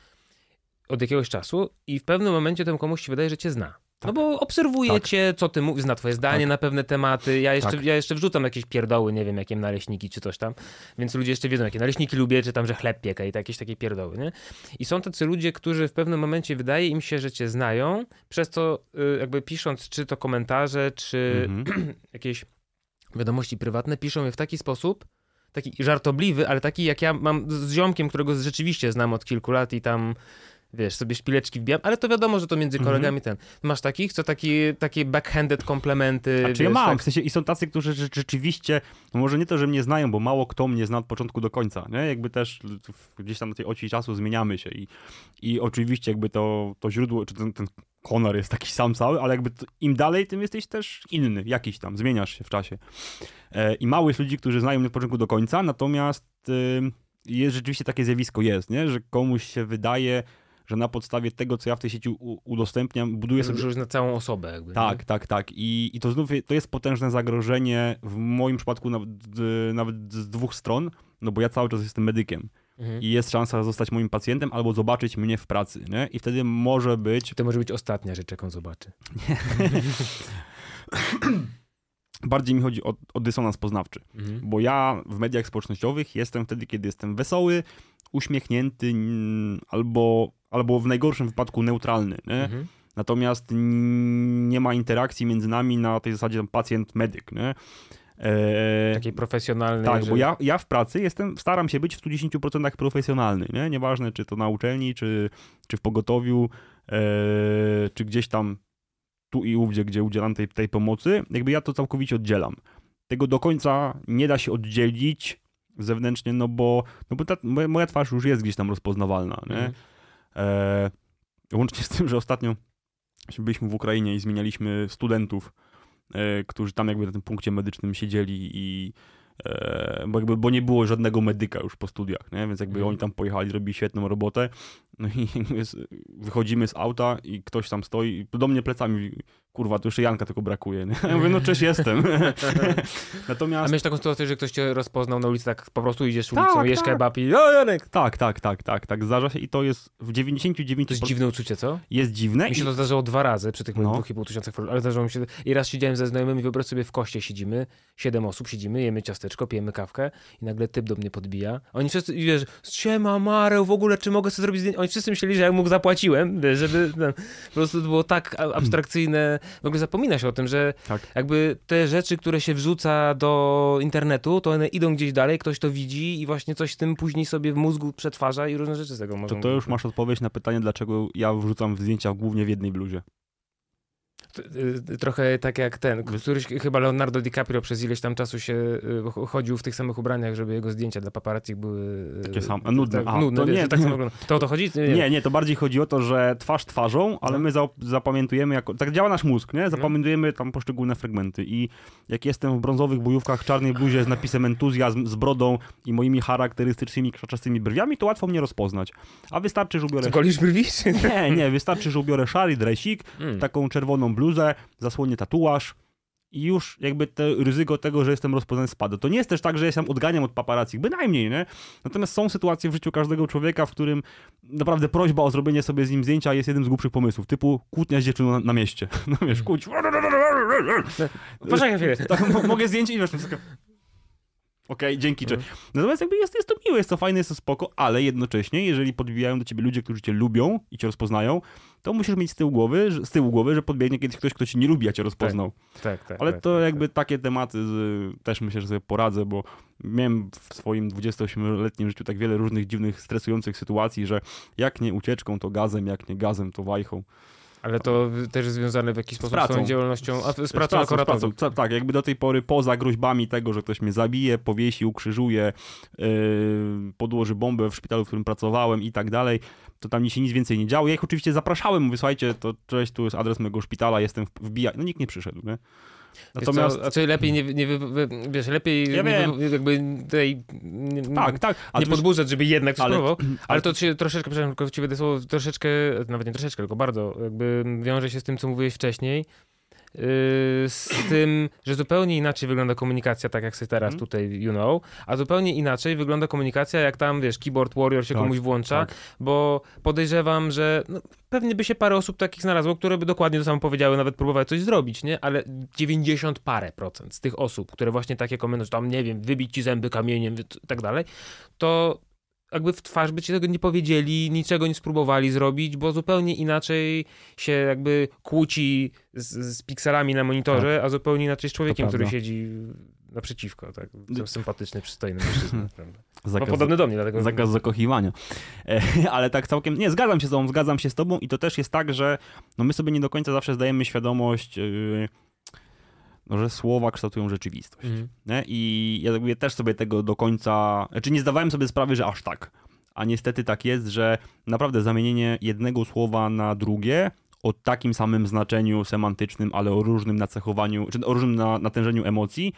A: od jakiegoś czasu i w pewnym momencie temu komuś się wydaje, że cię zna. No bo obserwujecie, tak. co ty mówisz, zna twoje zdanie tak. na pewne tematy. Ja jeszcze, tak. ja jeszcze wrzucam jakieś pierdoły, nie wiem, jakie naleśniki czy coś tam. Więc ludzie jeszcze wiedzą, jakie naleśniki lubię, czy tam, że chleb piekę i tak, jakieś takie pierdoły, nie? I są tacy ludzie, którzy w pewnym momencie wydaje im się, że cię znają, przez to y, jakby pisząc czy to komentarze, czy mhm. jakieś wiadomości prywatne, piszą je w taki sposób, taki żartobliwy, ale taki jak ja mam z ziomkiem, którego rzeczywiście znam od kilku lat i tam wiesz, sobie szpileczki wbijam, ale to wiadomo, że to między mhm. kolegami ten. Masz takich, co taki, takie backhanded komplementy?
B: Znaczy wiesz, ja mam, tak? w sensie i są tacy, którzy rzeczywiście, no może nie to, że mnie znają, bo mało kto mnie zna od początku do końca, nie? Jakby też gdzieś tam na tej oci czasu zmieniamy się i, i oczywiście jakby to, to źródło, czy ten, ten honor jest taki sam cały, ale jakby to, im dalej, tym jesteś też inny, jakiś tam, zmieniasz się w czasie. E, I mało jest ludzi, którzy znają mnie od początku do końca, natomiast y, jest rzeczywiście takie zjawisko jest, nie? Że komuś się wydaje, że na podstawie tego, co ja w tej sieci udostępniam, buduję
A: sobie... Już na całą osobę jakby.
B: Tak, nie? tak, tak. I, I to znów to jest potężne zagrożenie w moim przypadku nawet, nawet z dwóch stron, no bo ja cały czas jestem medykiem. Mhm. I jest szansa zostać moim pacjentem albo zobaczyć mnie w pracy, nie? I wtedy może być...
A: To może być ostatnia rzecz, jaką zobaczy.
B: Bardziej mi chodzi o, o dysonans poznawczy, mhm. bo ja w mediach społecznościowych jestem wtedy, kiedy jestem wesoły, uśmiechnięty albo albo w najgorszym wypadku neutralny. Mhm. Natomiast nie ma interakcji między nami na tej zasadzie pacjent-medyk. Nie?
A: E, Takiej profesjonalnej.
B: Tak, że... bo ja, ja w pracy jestem, staram się być w 110% profesjonalny, nie? Nieważne, czy to na uczelni, czy, czy w pogotowiu, e, czy gdzieś tam tu i ówdzie, gdzie udzielam tej, tej pomocy, jakby ja to całkowicie oddzielam. Tego do końca nie da się oddzielić zewnętrznie, no bo, no bo ta, moja twarz już jest gdzieś tam rozpoznawalna, nie? Mhm. E, łącznie z tym, że ostatnio byliśmy w Ukrainie i zmienialiśmy studentów, e, którzy tam jakby na tym punkcie medycznym siedzieli i e, bo, jakby, bo nie było żadnego medyka już po studiach, nie? więc jakby mm. oni tam pojechali, robili świetną robotę. No i wychodzimy z auta i ktoś tam stoi, do mnie plecami kurwa, tu jeszcze Janka tylko brakuje. Nie? Ja mówię, no cześć, jestem.
A: Natomiast... A miałeś taką sytuację, że ktoś cię rozpoznał na ulicy, tak po prostu idziesz ulicą, tak, jesz tak. kebab i o, Janek!
B: Tak, tak, tak, tak, tak, zdarza się i to jest w 99...
A: To jest dziwne uczucie, co?
B: Jest dziwne.
A: Mi się to zdarzyło dwa razy przy tych moich no. dwóch i pół tysiącach ale zdarzyło mi się... I raz siedziałem ze znajomymi, wyobraź sobie, w koście siedzimy, siedem osób siedzimy, jemy ciasteczko, pijemy kawkę i nagle typ do mnie podbija. Oni wszyscy, wiesz, siema, Mareł, w ogóle, czy mogę sobie zrobić zdjęcie? Oni wszyscy myśleli, że ja mu zapłaciłem, żeby... Ten, po prostu to było tak abstrakcyjne, w ogóle zapomina się o tym, że tak. jakby te rzeczy, które się wrzuca do internetu, to one idą gdzieś dalej, ktoś to widzi i właśnie coś z tym później sobie w mózgu przetwarza i różne rzeczy z tego
B: można. To, to już masz odpowiedź na pytanie, dlaczego ja wrzucam zdjęcia głównie w jednej bluzie.
A: Y, trochę tak jak ten, któryś chyba Leonardo DiCaprio przez ileś tam czasu się y, chodził w tych samych ubraniach, żeby jego zdjęcia dla paparazzi były
B: y, takie same, nudne.
A: Tak, nudne, to wiesz, nie, tak samo To o to chodzi?
B: Nie, nie, nie, to bardziej chodzi o to, że twarz twarzą, ale no. my zapamiętujemy jako, tak działa nasz mózg, nie? Zapamiętujemy tam poszczególne fragmenty i jak jestem w brązowych bojówkach, czarnej bluzie z napisem entuzjazm, z brodą i moimi charakterystycznymi krzaczastymi brwiami, to łatwo mnie rozpoznać. A wystarczy, że ubiorę...
A: Golisz brwi?
B: Nie, nie, wystarczy, że ubiorę szary dresik, mm. taką czerwoną bluzę, zasłonię tatuaż i już jakby te ryzyko tego, że jestem rozpoznany spada. To nie jest też tak, że ja się odganiam od paparazzi, bynajmniej, nie? Natomiast są sytuacje w życiu każdego człowieka, w którym naprawdę prośba o zrobienie sobie z nim zdjęcia jest jednym z głupszych pomysłów, typu kłótnia z dziewczyną na, na mieście. No wiesz, kłóć.
A: Poczekaj chwilę.
B: Tak, mogę zdjęcie i wiesz, Okej, okay, dzięki. Mhm. Natomiast jakby jest, jest to miłe, jest to fajne, jest to spoko, ale jednocześnie, jeżeli podbijają do ciebie ludzie, którzy cię lubią i cię rozpoznają, to musisz mieć z tyłu głowy, z tyłu głowy, że podbiegnie kiedyś ktoś, kto cię nie lubi, a cię rozpoznał.
A: Tak, tak. tak
B: ale
A: tak,
B: to
A: tak,
B: jakby
A: tak.
B: takie tematy z, też myślę, że sobie poradzę, bo miałem w swoim 28-letnim życiu tak wiele różnych dziwnych, stresujących sytuacji, że jak nie ucieczką, to gazem, jak nie gazem, to wajchą.
A: Ale to też związane w jakiś sposób z, z tą działalnością, a z, z pracą, z pracą,
B: z Tak, jakby do tej pory poza groźbami tego, że ktoś mnie zabije, powiesi, ukrzyżuje, yy, podłoży bombę w szpitalu, w którym pracowałem i tak dalej, to tam się nic więcej nie działo. Ja ich oczywiście zapraszałem, mówię, słuchajcie, to cześć, tu jest adres mojego szpitala, jestem wbijać. No nikt nie przyszedł, nie?
A: Natomiast... Co, a czy lepiej nie, nie wiesz, lepiej ja nie jakby tej, nie, tak, tak. A nie podburzać, żeby jednak coś ale, ale, ale to się troszeczkę, przepraszam, tylko ci wydaje słowo, troszeczkę, nawet nie troszeczkę, tylko bardzo, jakby wiąże się z tym, co mówiłeś wcześniej, z tym, że zupełnie inaczej wygląda komunikacja, tak jak sobie teraz mm. tutaj, you know, a zupełnie inaczej wygląda komunikacja, jak tam, wiesz, keyboard warrior się tak, komuś włącza, tak. bo podejrzewam, że no, pewnie by się parę osób takich znalazło, które by dokładnie to samo powiedziały, nawet próbowały coś zrobić, nie? Ale 90 parę procent z tych osób, które właśnie takie komentarze, tam, nie wiem, wybić ci zęby kamieniem i tak dalej, to jakby w twarz by ci tego nie powiedzieli, niczego nie spróbowali zrobić, bo zupełnie inaczej się jakby kłóci z, z pikselami na monitorze, tak. a zupełnie inaczej z człowiekiem, który siedzi naprzeciwko, tak, sympatyczny, przystojny mężczyzna. Zakaz, podobny do mnie, dlatego...
B: Zakaz zakochiwania. E, ale tak całkiem, nie, zgadzam się z tobą, zgadzam się z tobą i to też jest tak, że no my sobie nie do końca zawsze zdajemy świadomość yy, no, że słowa kształtują rzeczywistość. Mm. I ja jakby też sobie tego do końca, znaczy nie zdawałem sobie sprawy, że aż tak. A niestety tak jest, że naprawdę zamienienie jednego słowa na drugie o takim samym znaczeniu semantycznym, ale o różnym nacechowaniu, czy o różnym na, natężeniu emocji,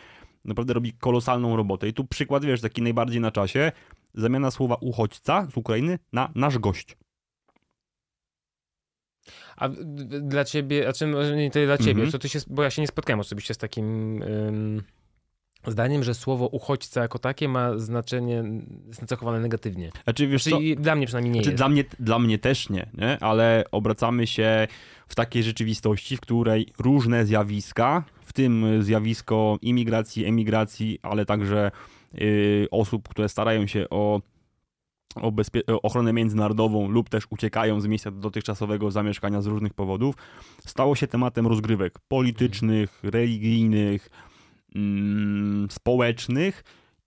B: naprawdę robi kolosalną robotę. I tu przykład, wiesz, taki najbardziej na czasie, zamiana słowa uchodźca z Ukrainy na nasz gość.
A: A dla ciebie, a czym, nie tyle dla ciebie, -hmm. co ty się, bo ja się nie spotkałem osobiście z takim ym, zdaniem, że słowo uchodźca jako takie ma znaczenie nacechowane negatywnie.
B: Znaczy, wiesz znaczy,
A: co? Dla mnie przynajmniej nie
B: znaczy,
A: jest.
B: Dla mnie, dla mnie też nie, nie, ale obracamy się w takiej rzeczywistości, w której różne zjawiska, w tym zjawisko imigracji, emigracji, ale także y, osób, które starają się o o ochronę międzynarodową lub też uciekają z miejsca dotychczasowego zamieszkania z różnych powodów, stało się tematem rozgrywek politycznych, religijnych, mm, społecznych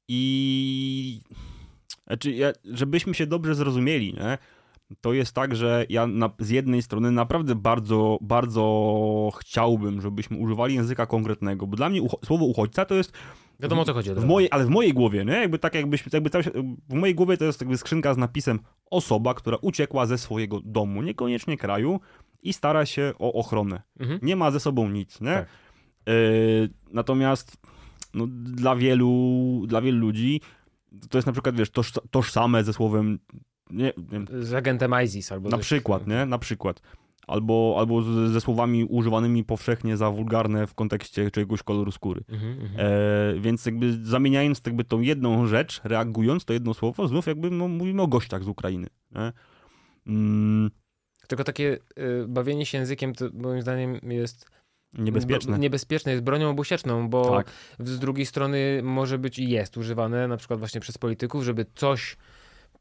B: i znaczy, żebyśmy się dobrze zrozumieli, nie? to jest tak, że ja na, z jednej strony naprawdę bardzo, bardzo chciałbym, żebyśmy używali języka konkretnego, bo dla mnie ucho słowo uchodźca to jest
A: Wiadomo o co chodzi.
B: W mojej, ale w mojej głowie, nie? Jakby tak jakbyś, jakby cały, w mojej głowie to jest jakby skrzynka z napisem osoba, która uciekła ze swojego domu, niekoniecznie kraju i stara się o ochronę. Mhm. Nie ma ze sobą nic, nie? Tak. Yy, natomiast no, dla wielu, dla wielu ludzi to jest na przykład, wiesz, toż, tożsame ze słowem nie,
A: nie, z agentem ISIS albo...
B: Na przykład, nie? Na przykład albo, albo ze słowami używanymi powszechnie za wulgarne w kontekście czegoś koloru skóry. Mm -hmm. e, więc jakby zamieniając jakby tą jedną rzecz, reagując to jedno słowo, znów jakby no, mówimy o gościach z Ukrainy.
A: Mm. Tylko takie y, bawienie się językiem to moim zdaniem jest
B: niebezpieczne.
A: niebezpieczne, jest bronią obusieczną, bo tak. z drugiej strony może być i jest używane na przykład właśnie przez polityków, żeby coś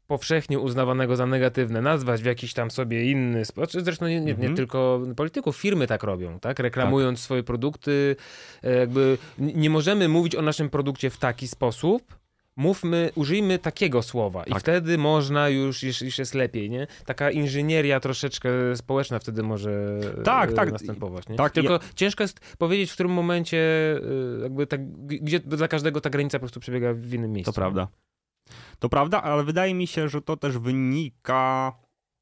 A: powszechnie uznawanego za negatywne nazwać w jakiś tam sobie inny sposób. Zresztą nie, nie, nie mhm. tylko polityków, firmy tak robią, tak? Reklamując tak. swoje produkty, e, jakby nie możemy mówić o naszym produkcie w taki sposób, mówmy, użyjmy takiego słowa i
B: Tak.
A: wtedy można już, już, już jest lepiej, nie? Taka inżynieria troszeczkę społeczna wtedy może
B: Tak,
A: e,
B: tak.
A: następować, nie?
B: Tak,
A: Tylko ciężko jest powiedzieć, w którym momencie e, jakby tak, gdzie dla każdego ta granica po prostu przebiega w innym miejscu.
B: To prawda. To prawda, ale wydaje mi się, że to też wynika.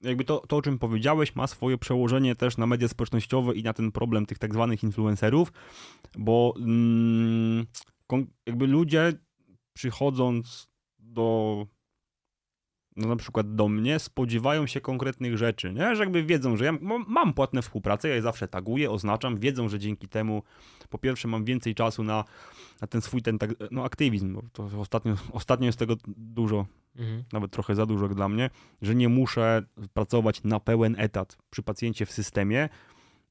B: Jakby to, to, o czym powiedziałeś, ma swoje przełożenie też na media społecznościowe i na ten problem tych tak zwanych influencerów, bo mm, jakby ludzie przychodząc do no na przykład do mnie, spodziewają się konkretnych rzeczy, nie? Że jakby wiedzą, że ja mam, płatne współpracę, ja je zawsze taguję, oznaczam, wiedzą, że dzięki temu po pierwsze mam więcej czasu na, na ten swój ten tak, no, aktywizm, bo to ostatnio, ostatnio jest tego dużo,
A: Mhm.
B: nawet trochę za dużo jak dla mnie, że nie muszę pracować na pełen etat przy pacjencie w systemie,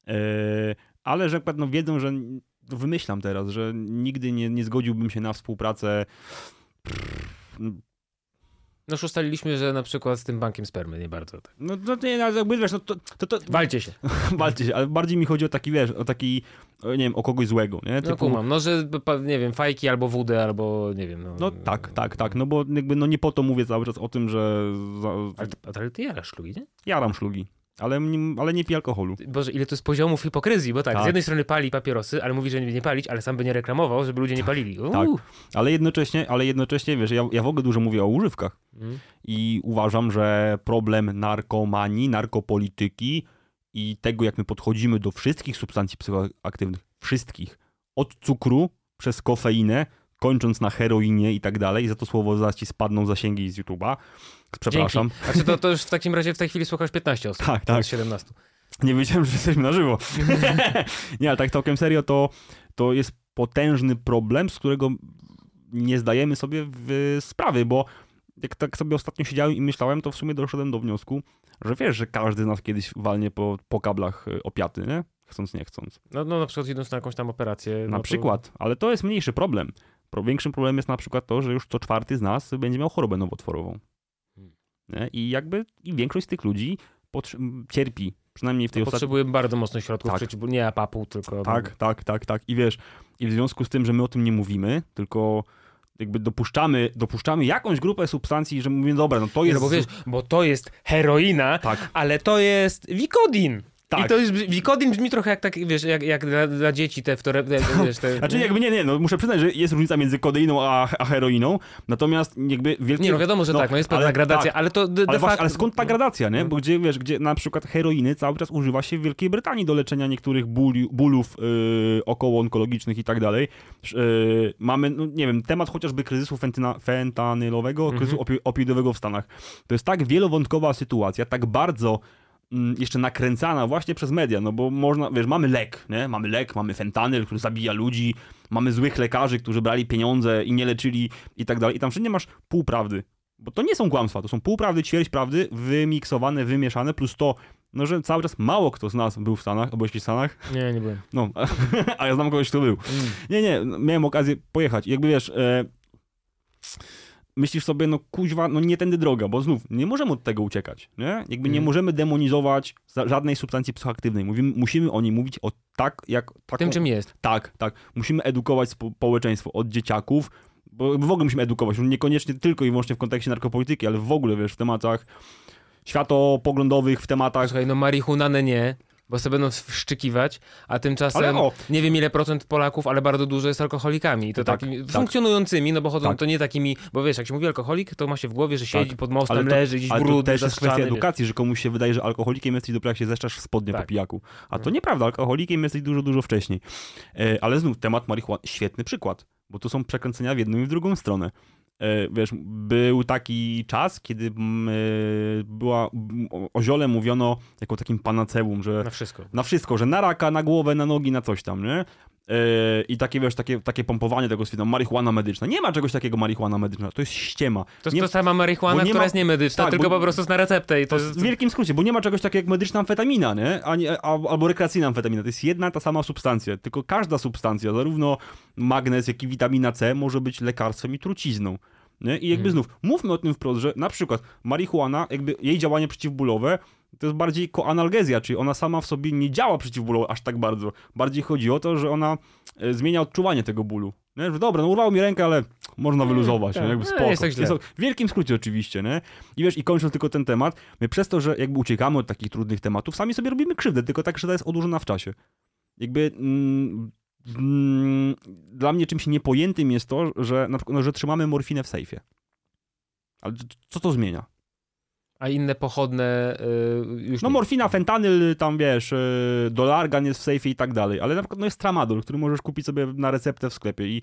B: yy, ale że no, wiedzą, że no, wymyślam teraz, że nigdy nie, nie zgodziłbym się na współpracę
A: No już ustaliliśmy, że na przykład z tym bankiem spermy nie bardzo. Tak.
B: No, no nie, no, jakby wiesz, no to, to, to
A: Walcie się.
B: walcie się, ale bardziej mi chodzi o taki, wiesz, o taki, o, nie wiem, o kogoś złego, nie?
A: No kumam, no że nie wiem, fajki albo wódę, albo nie wiem. No,
B: no tak, tak, tak, no bo jakby, no nie po to mówię cały czas o tym, że
A: Ale, ty- ale ty jarasz szlugi, nie?
B: jaram szlugi, ale, nie- ale nie piję alkoholu.
A: Boże, ile to jest poziomów hipokryzji, bo tak,
B: Tak.
A: z jednej strony pali papierosy, ale mówi, że nie, nie palić, ale sam by nie reklamował, żeby ludzie nie palili. Uuu.
B: Tak. Ale jednocześnie, ale jednocześnie, wiesz, ja, ja w ogóle dużo mówię o używkach
A: Mm.
B: i uważam, że problem narkomanii, narkopolityki i tego, jak my podchodzimy do wszystkich substancji psychoaktywnych, wszystkich, od cukru przez kofeinę, kończąc na heroinie i tak dalej, za to słowo zaraz ci spadną zasięgi z YouTube'a. Przepraszam.
A: Dzięki. Znaczy to, to już w takim razie w tej chwili słuchasz 15 osób.
B: Tak, tak.
A: 17.
B: Nie wiedziałem, że jesteśmy na żywo. nie, ale tak całkiem serio, to, to jest potężny problem, z którego nie zdajemy sobie sprawy, bo jak tak sobie ostatnio siedziałem i myślałem, to w sumie doszedłem do wniosku, że wiesz, że każdy z nas kiedyś walnie po, po kablach y, opiaty, nie? Chcąc, nie chcąc.
A: No, no na przykład idąc na jakąś tam operację.
B: Na
A: no
B: przykład, ale to jest mniejszy problem. Większym problemem jest na przykład to, że już co czwarty z nas będzie miał chorobę nowotworową.
A: Hmm.
B: Nie? I jakby i większość z tych ludzi cierpi, przynajmniej w tej ostatniej...
A: potrzebuje bardzo mocnych środków
B: Tak.
A: przeciw, nie apapu, tylko...
B: Tak, tak, tak, tak. I wiesz, i w związku z tym, że my o tym nie mówimy, tylko jakby dopuszczamy, dopuszczamy jakąś grupę substancji, że mówimy, dobra, no to
A: Nie,
B: jest...
A: no bo wiesz, bo to jest heroina,
B: Tak,
A: ale to jest Wikodin.
B: Tak.
A: I to jest, Wikodin brzmi trochę jak tak, wiesz, jak, jak dla, dla dzieci te, w te, wiesz, te...
B: Znaczy jakby nie, nie, no muszę przyznać, że jest różnica między kodeiną a, a heroiną, natomiast jakby wielkie...
A: Nie, no wiadomo, że
B: no,
A: tak, no jest pewna
B: ale
A: gradacja,
B: tak.
A: ale to de, de
B: Ale, właśnie, ale skąd ta gradacja, nie?
A: No.
B: Bo gdzie, wiesz, gdzie na przykład heroiny cały czas używa się w Wielkiej Brytanii do leczenia niektórych bóli, bólów yy, okołoonkologicznych i tak dalej. Yy, mamy, no nie wiem, temat chociażby kryzysu fentyna, fentanylowego,
A: Mhm.
B: kryzysu opi opioidowego w Stanach. To jest tak wielowątkowa sytuacja, tak bardzo mm, jeszcze nakręcana właśnie przez media, no bo można, wiesz, mamy lek, nie? Mamy lek, mamy fentanyl, który zabija ludzi, mamy złych lekarzy, którzy brali pieniądze i nie leczyli i tak dalej. I tam wszędzie masz pół prawdy. Bo to nie są kłamstwa, to są półprawdy, ćwierć prawdy, wymiksowane, wymieszane, plus to, no, że cały czas mało kto z nas był w Stanach, albo jeśli w Stanach,
A: Nie, nie byłem.
B: no, a ja znam kogoś, kto był.
A: Mm.
B: Nie, nie, miałem okazję pojechać. Jakby wiesz, e, myślisz sobie, no kuźwa, no nie tędy droga, bo znów nie możemy od tego uciekać, nie? Jakby nie
A: Mhm.
B: możemy demonizować żadnej substancji psychoaktywnej. Mówimy, musimy o niej mówić o tak, jak... Taką,
A: Tym, czym jest.
B: Tak, tak. Musimy edukować spo- społeczeństwo od dzieciaków, bo w ogóle musimy edukować, już niekoniecznie tylko i wyłącznie w kontekście narkopolityki, ale w ogóle, wiesz, w tematach światopoglądowych, w tematach...
A: Słuchaj, no marihuanę nie, bo sobie będą wszczykiwać, a tymczasem
B: o,
A: nie wiem ile procent Polaków, ale bardzo dużo jest alkoholikami. I to
B: Tak,
A: takimi
B: tak.
A: funkcjonującymi, no bo chodzą
B: Tak.
A: to nie takimi, bo wiesz, jak się mówi alkoholik, to ma się w głowie, że siedzi
B: Tak.
A: pod mostem,
B: Ale to-
A: leży, gdzieś
B: Ale to
A: brudny,
B: też jest kwestia edukacji, że komuś się wydaje, że alkoholikiem jesteś dopiero jak się zeszczasz w spodnie
A: Tak.
B: po pijaku. A to
A: Mhm.
B: nieprawda, alkoholikiem jesteś dużo, dużo wcześniej. E, ale znów temat marihuany, świetny przykład, bo tu są przekręcenia w jedną i w drugą stronę. E, wiesz, był taki czas, kiedy mm, e, była, o ziole mówiono jako takim panaceum, że
A: Na wszystko.
B: na wszystko, że na raka, na głowę, na nogi, na coś tam, nie? Yy, I takie, wiesz, takie, takie pompowanie tego stwierdzą, marihuana medyczna. Nie ma czegoś takiego marihuana medyczna, to jest ściema.
A: To jest to sama marihuana, która
B: ma-
A: jest niemedyczna,
B: tak,
A: tylko
B: bo-
A: po prostu jest na receptę i to jest...
B: w wielkim skrócie, bo nie ma czegoś takiego jak medyczna amfetamina, nie? Ani, a, albo rekreacyjna amfetamina. To jest jedna ta sama substancja, tylko każda substancja, zarówno magnez, jak i witamina C, może być lekarstwem i trucizną. Nie? I jakby
A: Mhm.
B: znów, mówmy o tym wprost, że na przykład marihuana, jakby jej działanie przeciwbólowe to jest bardziej koanalgezja, czyli ona sama w sobie nie działa przeciw bólu aż tak bardzo. Bardziej chodzi o to, że ona e, zmienia odczuwanie tego bólu. Nie? Że dobra, no urwało mi rękę, ale można wyluzować, tak. nie? jakby spoko. Jest tak źle. W wielkim skrócie oczywiście, nie? I wiesz, i kończąc tylko ten temat, my przez to, że jakby uciekamy od takich trudnych tematów, sami sobie robimy krzywdę, tylko tak, że to jest odłożona w czasie. Jakby... Mm, mm, dla mnie czymś niepojętym jest to, że, na przykład, no, że trzymamy morfinę w sejfie. Ale co to zmienia?
A: A inne pochodne yy, już
B: No nie. morfina, fentanyl, tam wiesz, yy, dolargan jest w sejfie i tak dalej, ale na przykład no jest tramadol, który możesz kupić sobie na receptę w sklepie i...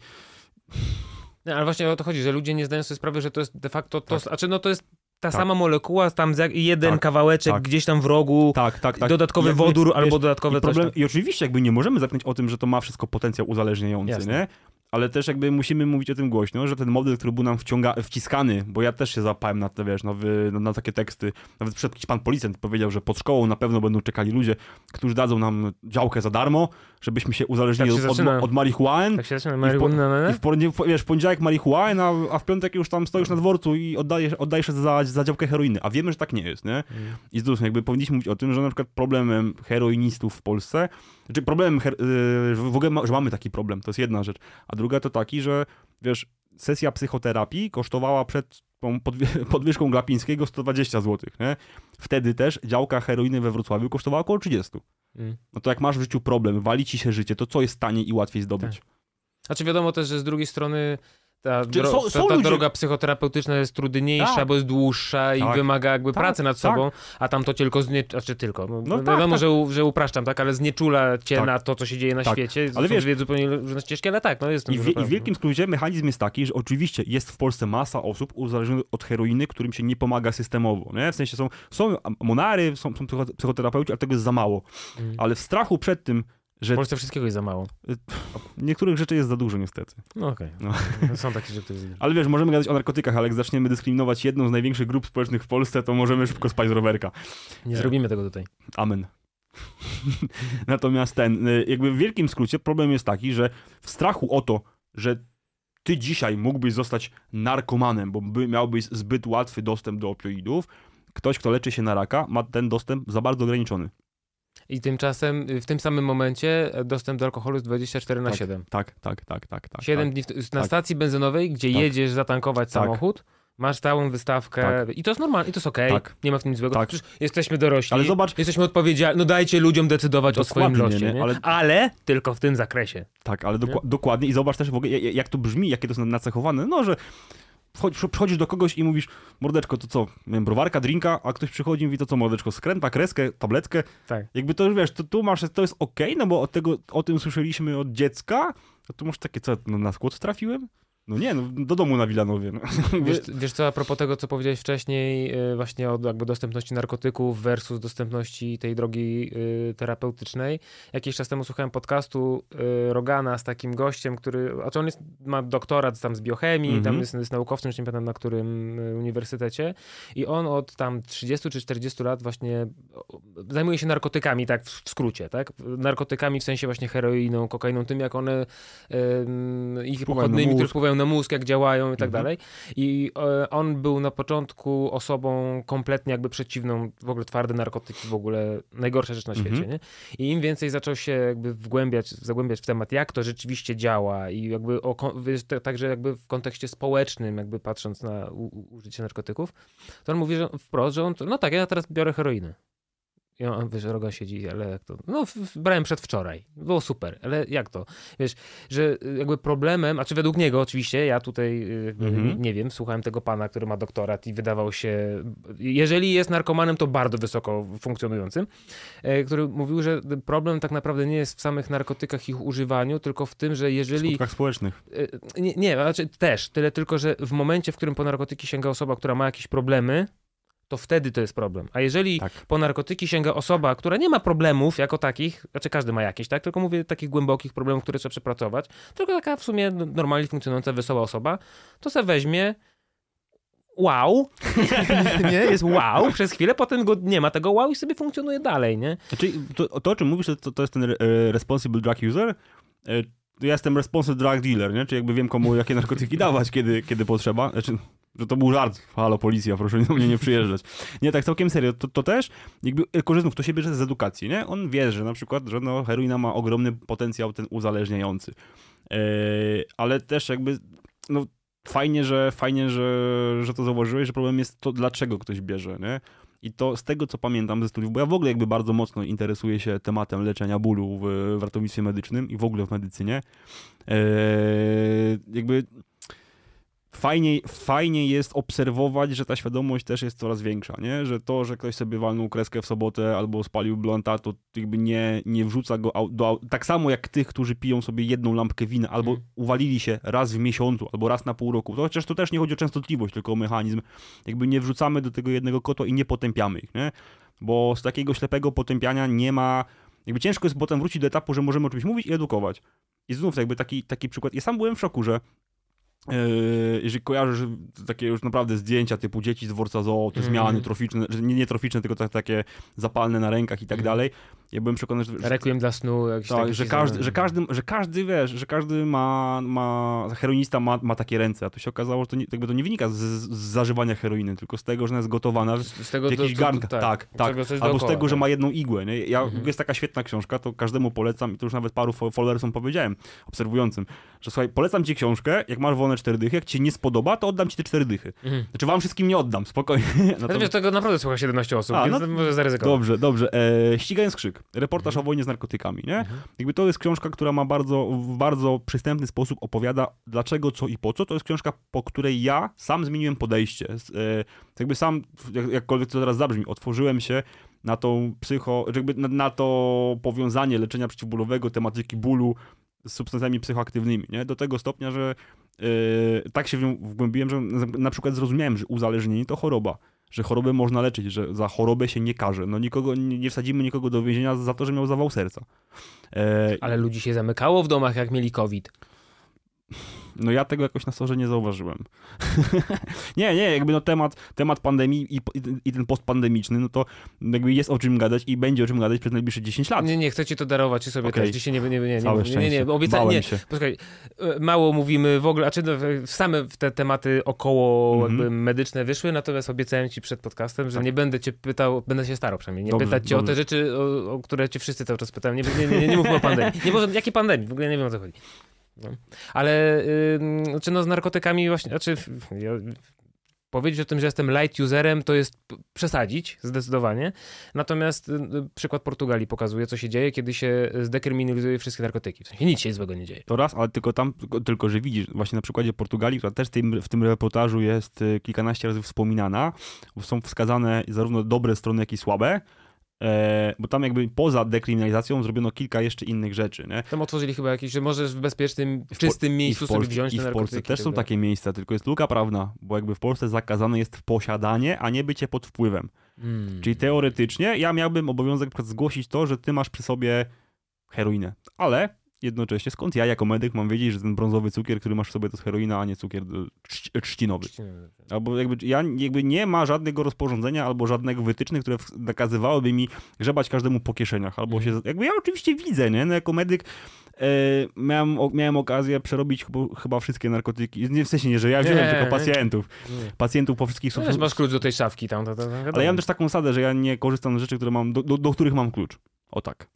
A: No, ale właśnie o to chodzi, że ludzie nie zdają sobie sprawy, że to jest de facto to, tak. znaczy no to jest ta tak. sama molekuła, tam jeden tak, kawałeczek tak. gdzieś tam w rogu, tak, tak, tak. dodatkowy jakby, wodór wiesz, albo dodatkowe
B: i problem, I oczywiście jakby nie możemy zapomnieć o tym, że to ma wszystko potencjał uzależniający, Jasne. nie? Ale też jakby musimy mówić o tym głośno, że ten model, który był nam wciąga, wciskany, bo ja też się zapałem na te, wiesz, na, wy, na takie teksty, nawet przed jakiś pan policjant powiedział, że pod szkołą na pewno będą czekali ludzie, którzy dadzą nam działkę za darmo, żebyśmy się uzależnili tak się od, od, marihuany.
A: Tak się zaczyna marihuana.
B: I w, i w, wiesz, w poniedziałek marihuana, a, a w piątek już tam stoisz na dworcu i oddajesz, oddajesz za, za działkę heroiny, a wiemy, że tak nie jest, nie? Mm. I znów jakby powinniśmy mówić o tym, że na przykład problemem heroinistów w Polsce znaczy problemem, y, w ogóle, że mamy taki problem, to jest jedna rzecz. A druga to taki, że wiesz, sesja psychoterapii kosztowała przed podwyżką Glapińskiego 120 zł, nie? Wtedy też działka heroiny we Wrocławiu kosztowała około 30. Mm. No to jak masz w życiu problem, wali ci się życie, to co jest taniej i łatwiej zdobyć? Tak.
A: Znaczy wiadomo też, że z drugiej strony ta, dro są, są ta, ta droga psychoterapeutyczna jest trudniejsza, tak. bo jest dłuższa i tak. wymaga jakby tak, pracy nad sobą, tak. a tam to tylko znie... znaczy tylko, no, no wiadomo, tak, Że, że upraszczam, tak, ale znieczula cię na to, co się dzieje na świecie. Ale wiesz, wie zupełnie różne ścieżki, ale tak, no jest
B: I, w, I w wielkim skrócie mechanizm jest taki, że oczywiście jest w Polsce masa osób uzależnionych od heroiny, którym się nie pomaga systemowo, nie? W sensie są, są monary, są, są psychoterapeuci, ale tego jest za mało. Mm. Ale w strachu przed tym, że...
A: W Polsce wszystkiego jest za mało.
B: Niektórych rzeczy jest za dużo niestety.
A: No okej. Okay. No. Są takie rzeczy.
B: Ale wiesz, możemy gadać o narkotykach, ale jak zaczniemy dyskryminować jedną z największych grup społecznych w Polsce, to możemy szybko spać z rowerka.
A: Nie zrobimy tego tutaj.
B: Amen. Natomiast ten, y, jakby w wielkim skrócie problem jest taki, że w strachu o to, że ty dzisiaj mógłbyś zostać narkomanem, bo miałbyś zbyt łatwy dostęp do opioidów, ktoś, kto leczy się na raka, ma ten dostęp za bardzo ograniczony.
A: I tymczasem y, w tym samym momencie e, dostęp do alkoholu jest 24 na
B: tak,
A: 7.
B: Tak, tak, tak, tak. tak
A: 7
B: tak,
A: dni w, na tak. stacji benzynowej, gdzie tak. jedziesz zatankować tak. samochód. Masz całą wystawkę tak. i to jest normalne, i to jest okej, okay. tak. nie ma w tym nic złego. Tak. jesteśmy dorośli, ale zobacz, jesteśmy odpowiedzialni, no dajcie ludziom decydować o swoim losie, nie, nie? Ale... ale... tylko w tym zakresie.
B: Tak, ale doku dokładnie i zobacz też w ogóle, jak to brzmi, jakie to jest nacechowane, no, że przychodzisz do kogoś i mówisz, mordeczko, to co, wiem, browarka, drinka, a ktoś przychodzi i mówi, to co, mordeczko, skręta, kreskę, tabletkę. Tak. Jakby to, wiesz, to tu masz, to jest okej, okay, no bo od tego, o tym słyszeliśmy od dziecka, a tu masz takie, co, no, na skład trafiłem? No nie, no, do domu na Wilanowie. No.
A: Wiesz, wiesz co, a propos tego, co powiedziałeś wcześniej, yy, właśnie o jakby dostępności narkotyków versus dostępności tej drogi yy, terapeutycznej. Jakiś czas temu słuchałem podcastu yy, Rogana z takim gościem, który, a to on jest, ma doktorat tam z biochemii, mm -hmm. tam jest, jest naukowcem, już nie pamiętam na którym y, uniwersytecie i on od tam 30 czy 40 lat właśnie zajmuje się narkotykami, tak w skrócie, tak? Narkotykami w sensie właśnie heroiną, kokainą, tym jak one ich pochodnymi, które wpływają na mózg, jak działają i tak mhm. dalej. I e, on był na początku osobą kompletnie jakby przeciwną, w ogóle twarde narkotyki, w ogóle najgorsza rzecz na świecie, mhm. nie? I im więcej zaczął się jakby wgłębiać, zagłębiać w temat, jak to rzeczywiście działa i jakby o, także jakby w kontekście społecznym, jakby patrząc na użycie narkotyków, to on mówi że wprost, że on, no tak, ja teraz biorę heroinę. I on, wiesz, Roga siedzi, ale jak to? No, brałem przedwczoraj. Było super, ale jak to? Wiesz, że jakby problemem, a czy według niego oczywiście, ja tutaj mm-hmm. nie wiem, słuchałem tego pana, który ma doktorat i wydawał się, jeżeli jest narkomanem, to bardzo wysoko funkcjonującym, e, który mówił, że problem tak naprawdę nie jest w samych narkotykach, ich używaniu, tylko w tym, że jeżeli... W
B: skutkach społecznych.
A: E, nie, nie, znaczy też, tyle tylko, że w momencie, w którym po narkotyki sięga osoba, która ma jakieś problemy, to wtedy to jest problem. A jeżeli tak. po narkotyki sięga osoba, która nie ma problemów jako takich, znaczy każdy ma jakieś, tak? Tylko mówię takich głębokich problemów, które trzeba przepracować, tylko taka w sumie normalnie funkcjonująca, wesoła osoba, to se weźmie wow, nie, jest wow przez chwilę, potem go, nie ma tego wow i sobie funkcjonuje dalej, nie?
B: Znaczy, to, to o czym mówisz, to, to jest ten e, responsible drug user, e, ja jestem responsible drug dealer, nie? Czyli jakby wiem komu jakie narkotyki dawać, kiedy, kiedy potrzeba. Znaczy, że to był żart. Halo, policja, proszę do mnie nie przyjeżdżać. Nie, tak całkiem serio, to, to też jakby korzystów, to się bierze z edukacji, nie? On wie, że na przykład, że no, heroina ma ogromny potencjał ten uzależniający. Eee, ale też jakby, no fajnie, że fajnie, że, że to zauważyłeś, że problem jest to, dlaczego ktoś bierze, nie? I to z tego, co pamiętam ze studiów, bo ja w ogóle jakby bardzo mocno interesuję się tematem leczenia bólu w, w ratownictwie medycznym i w ogóle w medycynie. Eee, jakby fajnie, fajnie jest obserwować, że ta świadomość też jest coraz większa, nie? Że to, że ktoś sobie walnął kreskę w sobotę albo spalił blonta, to jakby nie, nie wrzuca go do... Tak samo jak tych, którzy piją sobie jedną lampkę wina albo mm. uwalili się raz w miesiącu albo raz na pół roku. To chociaż to też nie chodzi o częstotliwość, tylko o mechanizm. Jakby nie wrzucamy do tego jednego kota i nie potępiamy ich, nie? Bo z takiego ślepego potępiania nie ma... Jakby ciężko jest potem wrócić do etapu, że możemy o czymś mówić i edukować. I znów jakby taki, taki przykład. Ja sam byłem w szoku, że jeżeli kojarzysz takie już naprawdę zdjęcia typu dzieci z dworca zoo, te mm. zmiany troficzne, nie, nie troficzne, tylko tak, takie zapalne na rękach i tak mm. dalej, ja byłem przekonany, że...
A: Requiem dla snu.
B: Tak, że każdy, że, każdy, że każdy, wiesz, że każdy ma, ma heroinista ma, ma takie ręce, a tu się okazało, że to nie, jakby to nie wynika z, z zażywania heroiny, tylko z tego, że ona jest gotowana z, z tego, w jakichś garnkach. Tak, tak. tak. Albo dookoła, z tego, że tak. ma jedną igłę. Nie? Ja, mhm. Jest taka świetna książka, to każdemu polecam i to już nawet paru followersom powiedziałem, obserwującym, że słuchaj, polecam ci książkę, jak masz wolne cztery dychy, jak ci nie spodoba, to oddam ci te cztery dychy. Mhm. Znaczy wam wszystkim nie oddam, spokojnie.
A: Natomiast... wiesz, tego naprawdę słucha 17 osób, a, więc no, może zaryzykować.
B: Dobrze, dobrze. E, ścigając krzyk. Reportaż mhm. o wojnie z narkotykami, nie? Mhm. Jakby to jest książka, która ma bardzo, w bardzo przystępny sposób opowiada dlaczego, co i po co. To jest książka, po której ja sam zmieniłem podejście. E, jakby sam, jak, jakkolwiek to teraz zabrzmi, otworzyłem się na tą psycho, jakby na, na to powiązanie leczenia przeciwbólowego, tematyki bólu z substancjami psychoaktywnymi, nie? Do tego stopnia, że yy, tak się w nią wgłębiłem, że na przykład zrozumiałem, że uzależnienie to choroba że chorobę można leczyć, że za chorobę się nie każe. No nikogo, nie wsadzimy nikogo do więzienia za to, że miał zawał serca.
A: E... Ale ludzi się zamykało w domach, jak mieli COVID.
B: No ja tego jakoś na sorze nie zauważyłem. nie, nie, jakby no temat, temat pandemii i, i, i, ten postpandemiczny, no to jakby jest o czym gadać i będzie o czym gadać przez najbliższe 10 lat.
A: Nie, nie, chcecie to darować sobie okay. też. Dzisiaj nie, nie, nie, nie, nie, nie, nie, obiecałem, nie, się. Poczekaj, e, mało mówimy w ogóle, a czy no, same te tematy około mm -hmm. jakby medyczne wyszły, natomiast obiecałem ci przed podcastem, że tak. nie będę cię pytał, będę się starał przynajmniej, nie dobrze, pytać cię dobrze. o te rzeczy, o, o, które cię wszyscy cały czas pytają. Nie, nie, nie, nie, nie mówmy o pandemii. Nie może, jakie pandemii? W ogóle nie wiem o co chodzi. No. Ale yy, czy no z narkotykami właśnie, znaczy ja, powiedzieć o tym, że jestem light userem, to jest przesadzić zdecydowanie. Natomiast y, przykład Portugalii pokazuje, co się dzieje, kiedy się zdekryminalizuje wszystkie narkotyki. W sensie nic się złego nie dzieje.
B: To raz, ale tylko tam, tylko, tylko że widzisz, właśnie na przykładzie Portugalii, która też w tym, w tym reportażu jest y, kilkanaście razy wspominana, są wskazane zarówno dobre strony, jak i słabe. E, bo tam jakby poza dekryminalizacją zrobiono kilka jeszcze innych rzeczy, nie?
A: Tam otworzyli chyba jakieś, że możesz w bezpiecznym, w czystym miejscu sobie wziąć
B: I w Polsce też są takie miejsca, tylko jest luka prawna, bo jakby w Polsce zakazane jest posiadanie, a nie bycie pod wpływem. Hmm. Czyli teoretycznie ja miałbym obowiązek zgłosić to, że ty masz przy sobie heroinę, ale jednocześnie skąd ja jako medyk mam wiedzieć, że ten brązowy cukier, który masz w sobie to jest heroina, a nie cukier e, trzcinowy. Albo jakby ja jakby nie ma żadnego rozporządzenia albo żadnego wytycznych, które nakazywałyby mi grzebać każdemu po kieszeniach. Albo się, mhm. jakby ja oczywiście widzę, nie? No jako medyk e, miałem, o, miałem okazję przerobić chyba, wszystkie narkotyki. Nie w sensie nie, że ja wziąłem, nie, tylko pacjentów. Nie. Pacjentów po wszystkich
A: substancjach. masz klucz do tej szafki tam. To, to, to,
B: Ale ja mam też taką zasadę, że ja nie korzystam z rzeczy, które mam, do, do, do których mam klucz. O tak.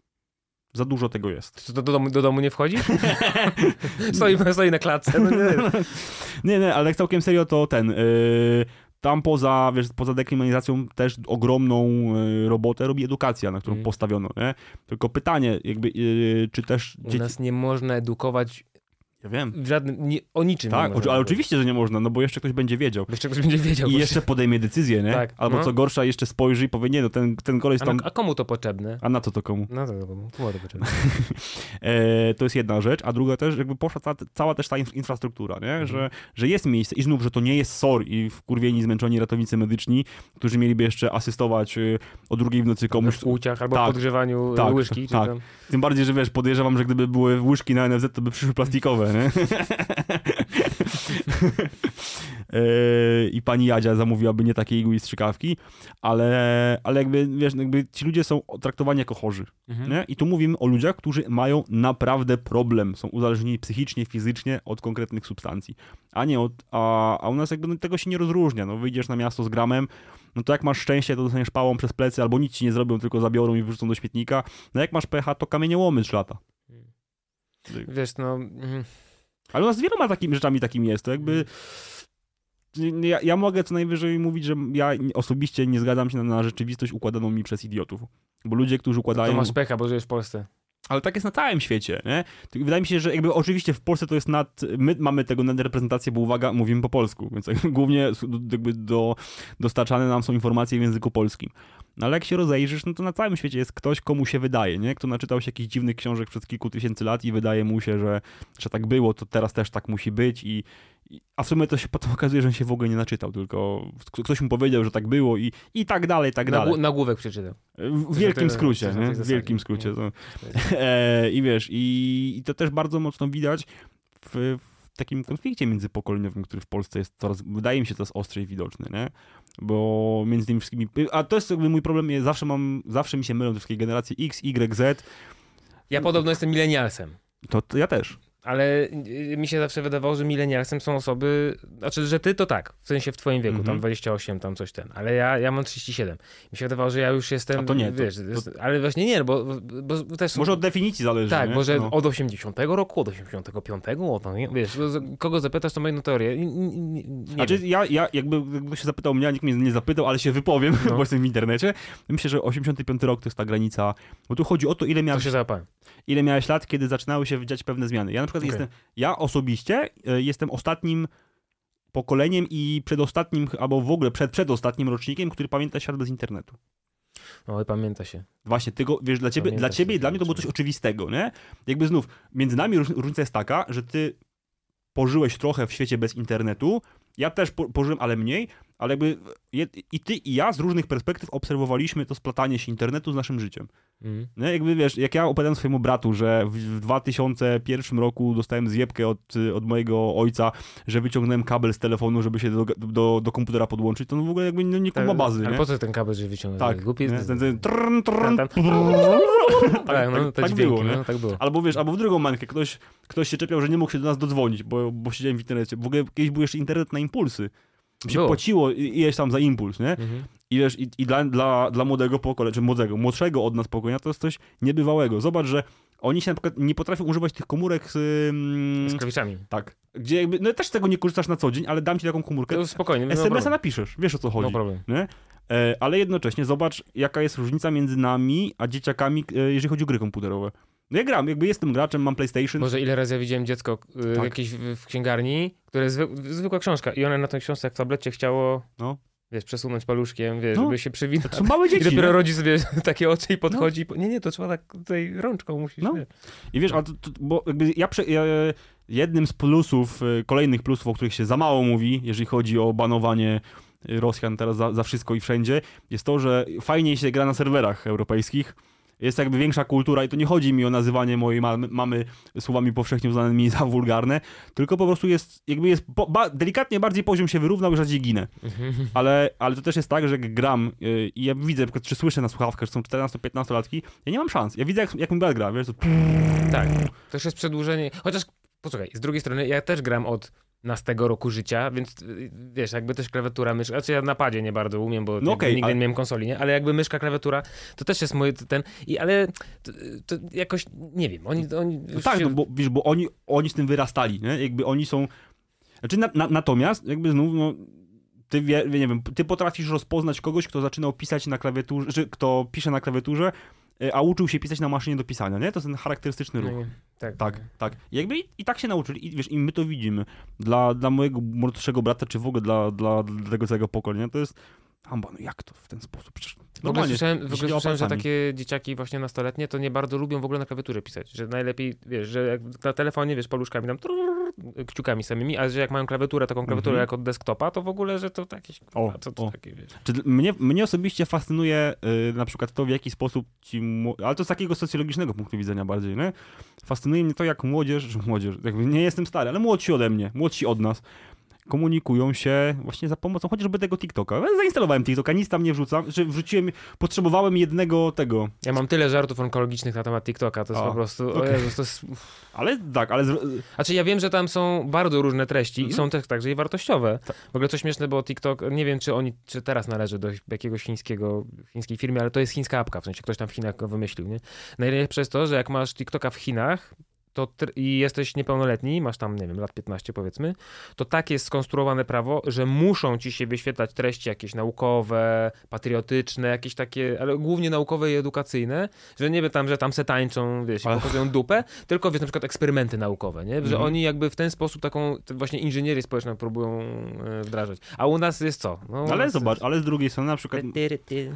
B: Za dużo tego jest.
A: Do, do, domu, do domu nie wchodzisz? stoi, stoi na klatce. No nie.
B: nie, nie, ale całkiem serio to ten... Yy, tam poza, wiesz, poza dekryminalizacją też ogromną yy, robotę robi edukacja, na którą mm. postawiono, nie? Tylko pytanie, jakby, yy, czy też...
A: U dzieci... nas nie można edukować
B: ja wiem.
A: W żadnym, nie, o niczym
B: Tak, nie ale oczywiście, że nie można, no bo jeszcze ktoś będzie wiedział.
A: Jeszcze ktoś będzie wiedział.
B: I jeszcze podejmie decyzję, nie? Tak. Albo no. co gorsza, jeszcze spojrzy i powie, nie, no ten, ten koleś tam...
A: A, a komu to potrzebne?
B: A na co to komu?
A: No to komu? Komu to potrzebne?
B: e, to jest jedna rzecz, a druga też, jakby poszła cała też ta infrastruktura, nie? Mhm. Że, że jest miejsce i znów, że to nie jest SOR i wkurwieni, zmęczeni ratownicy medyczni, którzy mieliby jeszcze asystować y, o drugiej w nocy komuś.
A: W kłóciach albo tak, w podgrzewaniu tak, łyżki.
B: Tak. Tym bardziej, że wiesz, podejrzewam, że gdyby były łyżki na NFZ, to by przyszły plastikowe, i pani Jadzia zamówiłaby nie takiej igły i strzykawki, ale, ale jakby, wiesz, jakby ci ludzie są traktowani jako chorzy, mhm. nie? I tu mówimy o ludziach, którzy mają naprawdę problem, są uzależnieni psychicznie, fizycznie od konkretnych substancji, a nie od, a, a u nas jakby no, tego się nie rozróżnia, no wyjdziesz na miasto z gramem, no to jak masz szczęście, to dostaniesz pałą przez plecy, albo nic ci nie zrobią, tylko zabiorą i wyrzucą do śmietnika. No jak masz pecha, to kamieniołomy trzy lata.
A: Wiesz, no...
B: Ale u nas z wieloma takimi rzeczami takimi jest, to jakby... Ja, ja, mogę co najwyżej mówić, że ja osobiście nie zgadzam się na, na rzeczywistość układaną mi przez idiotów. Bo ludzie, którzy układają... To,
A: to masz pecha, bo żyjesz w Polsce.
B: Ale tak jest na całym świecie, nie? Wydaje mi się, że jakby oczywiście w Polsce to jest nad... My mamy tego nadreprezentację, bo uwaga, mówimy po polsku, więc głównie jakby do, dostarczane nam są informacje w języku polskim. No ale jak się rozejrzysz, no to na całym świecie jest ktoś, komu się wydaje, nie? Kto naczytał się jakichś dziwnych książek przed kilku tysięcy lat i wydaje mu się, że, że tak było, to teraz też tak musi być i a w sumie to się potem okazuje, że on się w ogóle nie naczytał, tylko ktoś mu powiedział, że tak było i, i tak dalej, tak dalej.
A: Na nagłówek przeczytał.
B: W wielkim skrócie, nie? W wielkim skrócie. To. E, I wiesz, i, i to też bardzo mocno widać w, w takim konflikcie międzypokoleniowym, który w Polsce jest coraz, wydaje mi się, coraz ostrzej widoczny, nie? Bo między tymi wszystkimi, a to jest jakby mój problem, ja zawsze mam, zawsze mi się mylą te wszystkie generacje X, Y, Z.
A: Ja podobno jestem milenialsem.
B: To, to ja też
A: ale y, mi się zawsze wydawało, że milenialsem są osoby, znaczy, że ty to tak, w sensie w twoim wieku, mm -hmm. tam 28, mhm. tam coś ten, ale ja, ja mam 37. Mi się wydawało, że ja już jestem, A to nie, wiesz, to, to... ale właśnie nie, bo, bo, bo też...
B: Może od definicji zależy,
A: Tak,
B: nie?
A: może no. od 80 roku, od 85, od, no, wiesz, kogo zapytasz, to ma jedną teorię. Nie,
B: znaczy, ja, ja jakby, jakby się zapytał mnie, nikt mnie nie zapytał, ale się wypowiem, no. bo jestem w internecie. Myślę, że 85 rok to jest ta granica, bo tu chodzi o to, ile miałeś...
A: To się załapałem.
B: Ile miałeś lat, kiedy zaczynały się dziać pewne zmiany. Ja na przykład okay. jestem, ja osobiście e, jestem ostatnim pokoleniem i przedostatnim, albo w ogóle przed, przedostatnim rocznikiem, który pamięta świat bez internetu.
A: No, pamięta się.
B: Właśnie, tego, wiesz, dla ciebie, dla ciebie i dla mnie to było coś oczywistego, nie? Jakby znów, między nami różnica jest taka, że ty pożyłeś trochę w świecie bez internetu, ja też po, pożyłem, ale mniej, ale jakby i ty i ja z różnych perspektyw obserwowaliśmy to splatanie się internetu z naszym życiem. Mm. Nie? Jakby wiesz, jak ja opowiadam swojemu bratu, że w 2001 roku dostałem zjebkę od, od mojego ojca, że wyciągnąłem kabel z telefonu, żeby się do, do, do komputera podłączyć, to no w ogóle jakby nie, nie ma bazy.
A: Ale
B: nie?
A: po co ten kabel, że wyciągnąłem?
B: Tak, głupi jest. Ten, ten, trrn,
A: trrn, tak, tak, no, tak, było, nie? No, tak było.
B: Albo wiesz, albo w drugą mańkę, ktoś, ktoś się czepiał, że nie mógł się do nas dodzwonić, bo, bo siedziałem w internecie. W ogóle kiedyś był jeszcze internet na impulsy się Było. płaciło ileś tam za impuls, nie? Mhm. I wiesz, i, i dla, dla, dla młodego pokolenia, czy młodego, młodszego od nas pokolenia, to jest coś niebywałego. Zobacz, że oni się na przykład nie potrafią używać tych komórek z...
A: Mm, z klawiszami.
B: Tak. Gdzie jakby, no też tego nie korzystasz na co dzień, ale dam ci taką komórkę.
A: To spokojnie.
B: SMS-a napiszesz, wiesz o co chodzi. No problem. Nie? E, ale jednocześnie zobacz, jaka jest różnica między nami a dzieciakami, e, jeżeli chodzi o gry komputerowe. No ja gram, jakby jestem graczem, mam PlayStation.
A: Może ile razy ja widziałem dziecko y, tak. jakieś w, w, księgarni, które jest zwykła książka i one na tej książce w tablecie chciało no. wiesz, przesunąć paluszkiem, wiesz, no. żeby się przywinąć.
B: To są małe dzieci.
A: I dopiero nie? rodzic sobie takie oczy i podchodzi. No. Nie, nie, to trzeba tak tutaj rączką musisz. No.
B: I wiesz, ale to, to, bo jakby ja, prze, ja, jednym z plusów, y, kolejnych plusów, o których się za mało mówi, jeżeli chodzi o banowanie Rosjan teraz za, za wszystko i wszędzie, jest to, że fajniej się gra na serwerach europejskich jest jakby większa kultura i to nie chodzi mi o nazywanie mojej mamy, mamy słowami powszechnie uznanymi za wulgarne, tylko po prostu jest, jakby jest, po, ba, delikatnie bardziej poziom się wyrównał i rzadziej ginę. Ale, ale to też jest tak, że jak gram yy, i ja widzę, czy słyszę na słuchawkach, że są 14-15 latki, ja nie mam szans. Ja widzę, jak, jak mój brat gra, wiesz, to...
A: Tak, to też jest przedłużenie, chociaż, posłuchaj, z drugiej strony ja też gram od na z tego roku życia, więc y, wiesz, jakby też klawiatura, myszka, znaczy ja na padzie nie bardzo umiem, bo no okay, nigdy ale... nie miałem konsoli, nie? Ale jakby myszka, klawiatura, to też jest mój ten, i ale to, to jakoś, nie wiem, oni... oni
B: no tak, się... no bo, wiesz, bo oni, oni z tym wyrastali, nie? Jakby oni są, znaczy na, na, natomiast jakby znów, no ty, wie, nie wiem, ty potrafisz rozpoznać kogoś, kto zaczynał pisać na klawiaturze, czy kto pisze na klawiaturze, a uczył się pisać na maszynie do pisania, nie? To jest ten charakterystyczny ruch. No, tak, tak. tak. I jakby i, i, tak się nauczyli i wiesz, i my to widzimy. Dla, dla mojego młodszego brata, czy w ogóle dla, dla, dla tego całego pokolenia, to jest Amba, no jak to w ten sposób? Przecież
A: w ogóle słyszałem, w ogóle słyszałem że takie dzieciaki właśnie nastoletnie to nie bardzo lubią w ogóle na klawiaturze pisać, że najlepiej, wiesz, że jak na telefonie, wiesz, paluszkami tam trrr, kciukami samymi, a że jak mają klawiaturę, taką klawiaturę mm -hmm. jak od desktopa, to w ogóle, że to jakieś, o, co to o. takie, wiesz.
B: Czy mnie, mnie osobiście fascynuje y, na przykład to, w jaki sposób ci, ale to z takiego socjologicznego punktu widzenia bardziej, nie? Fascynuje mnie to, jak młodzież, że młodzież, jakby nie jestem stary, ale młodsi ode mnie, młodsi od nas, komunikują się właśnie za pomocą chociażby tego TikToka. Zainstalowałem TikToka, nic tam nie wrzucam, że wrzuciłem, potrzebowałem jednego tego.
A: Ja mam tyle żartów onkologicznych na temat TikToka, to jest A, po prostu, okay. Jezus, to jest...
B: Ale tak, ale...
A: Znaczy ja wiem, że tam są bardzo różne treści -hmm. i są też także i wartościowe. Tak. W ogóle co śmieszne, bo TikTok, nie wiem czy oni, czy teraz należy do jakiegoś chińskiego, chińskiej firmy, ale to jest chińska apka, w sensie ktoś tam w Chinach go wymyślił, nie? Najlepsze jest to, że jak masz TikToka w Chinach, to i jesteś niepełnoletni, masz tam, nie wiem, lat 15 powiedzmy, to tak jest skonstruowane prawo, że muszą ci się wyświetlać treści jakieś naukowe, patriotyczne, jakieś takie, ale głównie naukowe i edukacyjne, że nie wiem tam, że tam se tańczą, wiesz, i pokazują dupę, tylko wiesz, na przykład eksperymenty naukowe, nie? Że mhm. oni jakby w ten sposób taką właśnie inżynierię społeczną próbują e, wdrażać. A u nas jest co?
B: No, ale zobacz, jest... ale z drugiej strony na przykład...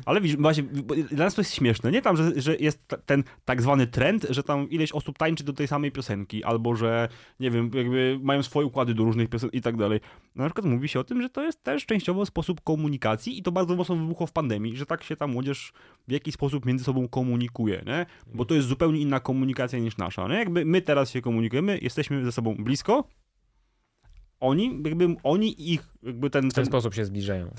B: Ale widzisz, właśnie, dla nas to jest śmieszne, nie tam, że, że jest ten tak zwany trend, że tam ileś osób tańczy do tej samej piosenki, albo że, nie wiem, jakby mają swoje układy do różnych piosenek i tak dalej. Na przykład mówi się o tym, że to jest też częściowo sposób komunikacji i to bardzo mocno wybuchło w pandemii, że tak się ta młodzież w jakiś sposób między sobą komunikuje, nie? Bo to jest zupełnie inna komunikacja niż nasza, nie? Jakby my teraz się komunikujemy, jesteśmy ze sobą blisko, oni, jakby oni ich, jakby ten...
A: W ten, ten sposób się zbliżają.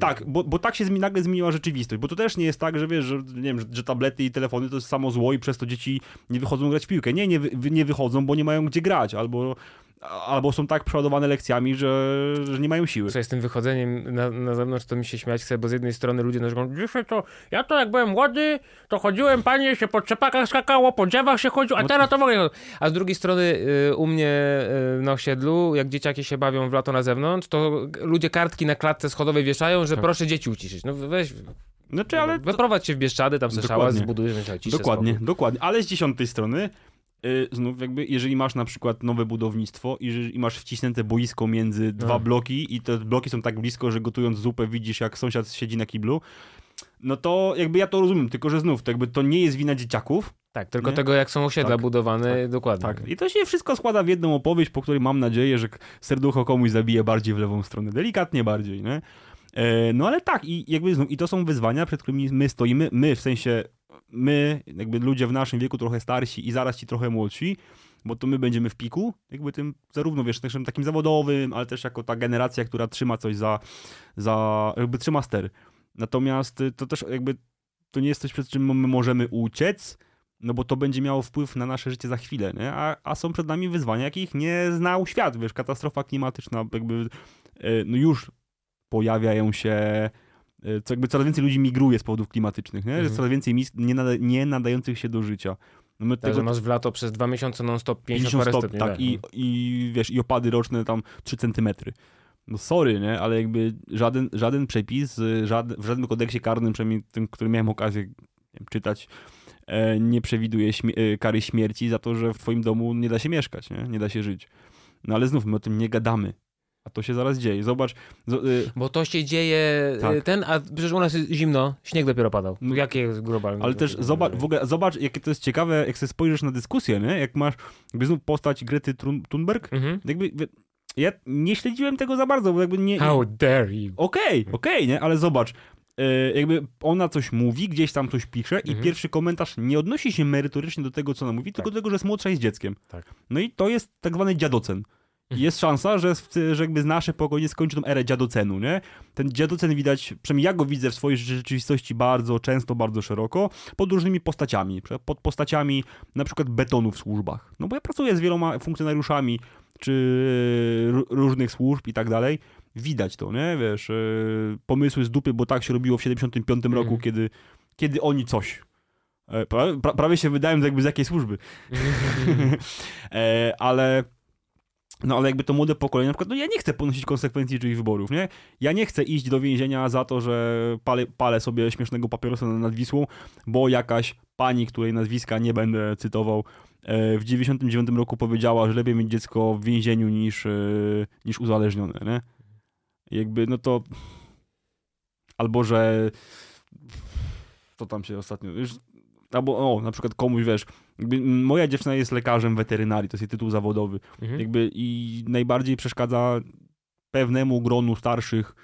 B: Tak, bo, bo tak się nagle zmieniła rzeczywistość, bo to też nie jest tak, że wiesz, że, nie wiem, że, że, tablety i telefony to jest samo zło i przez to dzieci nie wychodzą grać w piłkę. Nie, nie, nie wychodzą, bo nie mają gdzie grać, albo albo są tak przeładowane lekcjami, że, że nie mają siły.
A: Co z tym wychodzeniem na, na zewnątrz, to mi się śmiać chce, bo z jednej strony ludzie narzekają, dzisiaj to, ja to jak byłem młody, to chodziłem, panie, się po czepakach skakało, po drzewach się chodziło, a no teraz to mogę. A z drugiej strony y, u mnie y, na osiedlu, jak dzieciaki się bawią w lato na zewnątrz, to ludzie kartki na klatce schodowej wieszają, że tak. proszę dzieci uciszyć. No weź... Znaczy, ale... Wyprowadź się w Bieszczady, tam se szała zbudujesz,
B: Dokładnie, spokój. dokładnie. Ale z dziesiątej strony znów jakby, jeżeli masz na przykład nowe budownictwo i, i masz wcisnięte boisko między dwa no. bloki i te bloki są tak blisko, że gotując zupę widzisz jak sąsiad siedzi na kiblu, no to jakby ja to rozumiem, tylko że znów to jakby to nie jest wina dzieciaków.
A: Tak, tylko nie? tego jak są osiedla tak, budowane tak, dokładnie. Tak.
B: I to się wszystko składa w jedną opowieść, po której mam nadzieję, że serducho komuś zabije bardziej w lewą stronę, delikatnie bardziej, nie? E, no ale tak, i jakby znów, i to są wyzwania, przed którymi my stoimy, my w sensie my, jakby ludzie w naszym wieku trochę starsi i zaraz ci trochę młodsi, bo to my będziemy w piku, jakby tym zarówno, wiesz, takim zawodowym, ale też jako ta generacja, która trzyma coś za, za jakby trzyma ster. Natomiast to też jakby to nie jest coś, przed czym my możemy uciec, no bo to będzie miało wpływ na nasze życie za chwilę, nie? A, a są przed nami wyzwania, jakich nie znał świat, wiesz, katastrofa klimatyczna, jakby e, no już pojawiają się co jakby coraz więcej ludzi migruje z powodów klimatycznych, nie? Mhm. coraz więcej miejsc nie, nada, nie nadających się do życia.
A: No my tak, tego... masz w lato przez dwa miesiące non-stop 50, 50 stopni.
B: Tak, tak, i, i wiesz, i opady roczne tam 3 centymetry. No sorry, nie? Ale jakby żaden, żaden przepis, żaden, w żadnym kodeksie karnym, przynajmniej tym, który miałem okazję wiem, czytać, e, nie przewiduje śmie e, kary śmierci za to, że w twoim domu nie da się mieszkać, nie? Nie da się żyć. No ale znów my o tym nie gadamy. A to się zaraz dzieje. Zobacz. Z,
A: y... Bo to się dzieje y, tak. ten, a przecież u nas jest zimno, śnieg dopiero padał. No, Jakie jest globalne?
B: Ale też zobacz, w ogóle, zobacz, jakie to jest ciekawe, jak sobie spojrzysz na dyskusję, nie? Jak masz jakby znów postać Grety Thunberg, mhm. jakby ja nie śledziłem tego za bardzo, bo jakby nie...
A: How dare you?
B: Okej, okay, okej, okay, nie? Ale zobacz, y, jakby ona coś mówi, gdzieś tam coś pisze mhm. i pierwszy komentarz nie odnosi się merytorycznie do tego, co ona mówi, tak. tylko do tego, że jest młodsza i z dzieckiem. Tak. No i to jest tak zwany dziadocen jest szansa, że, że jakby nasze pokolenie skończy tą erę dziadocenu, nie? Ten dziadocen widać, przynajmniej ja go widzę w swojej rzeczywistości bardzo często, bardzo szeroko, pod różnymi postaciami. Pod postaciami na przykład betonu w służbach. No bo ja pracuję z wieloma funkcjonariuszami, czy różnych służb i tak dalej. Widać to, nie? Wiesz, e, pomysły z dupy, bo tak się robiło w 75 mm. roku, kiedy, kiedy oni coś e, pra, prawie się wydają jakby z jakiej służby. e, ale no ale jakby to młode pokolenie, na przykład, no ja nie chcę ponosić konsekwencji czyichś wyborów, nie? Ja nie chcę iść do więzienia za to, że palę, palę sobie śmiesznego papierosa nad Wisłą, bo jakaś pani, której nazwiska nie będę cytował, e, w 99 roku powiedziała, że lepiej mieć dziecko w więzieniu niż, e, niż uzależnione, nie? jakby, no to... Albo, że... To tam się ostatnio... Już albo o, na przykład komuś, wiesz, moja dziewczyna jest lekarzem weterynarii, to jest jej tytuł zawodowy, mhm. jakby i najbardziej przeszkadza pewnemu gronu starszych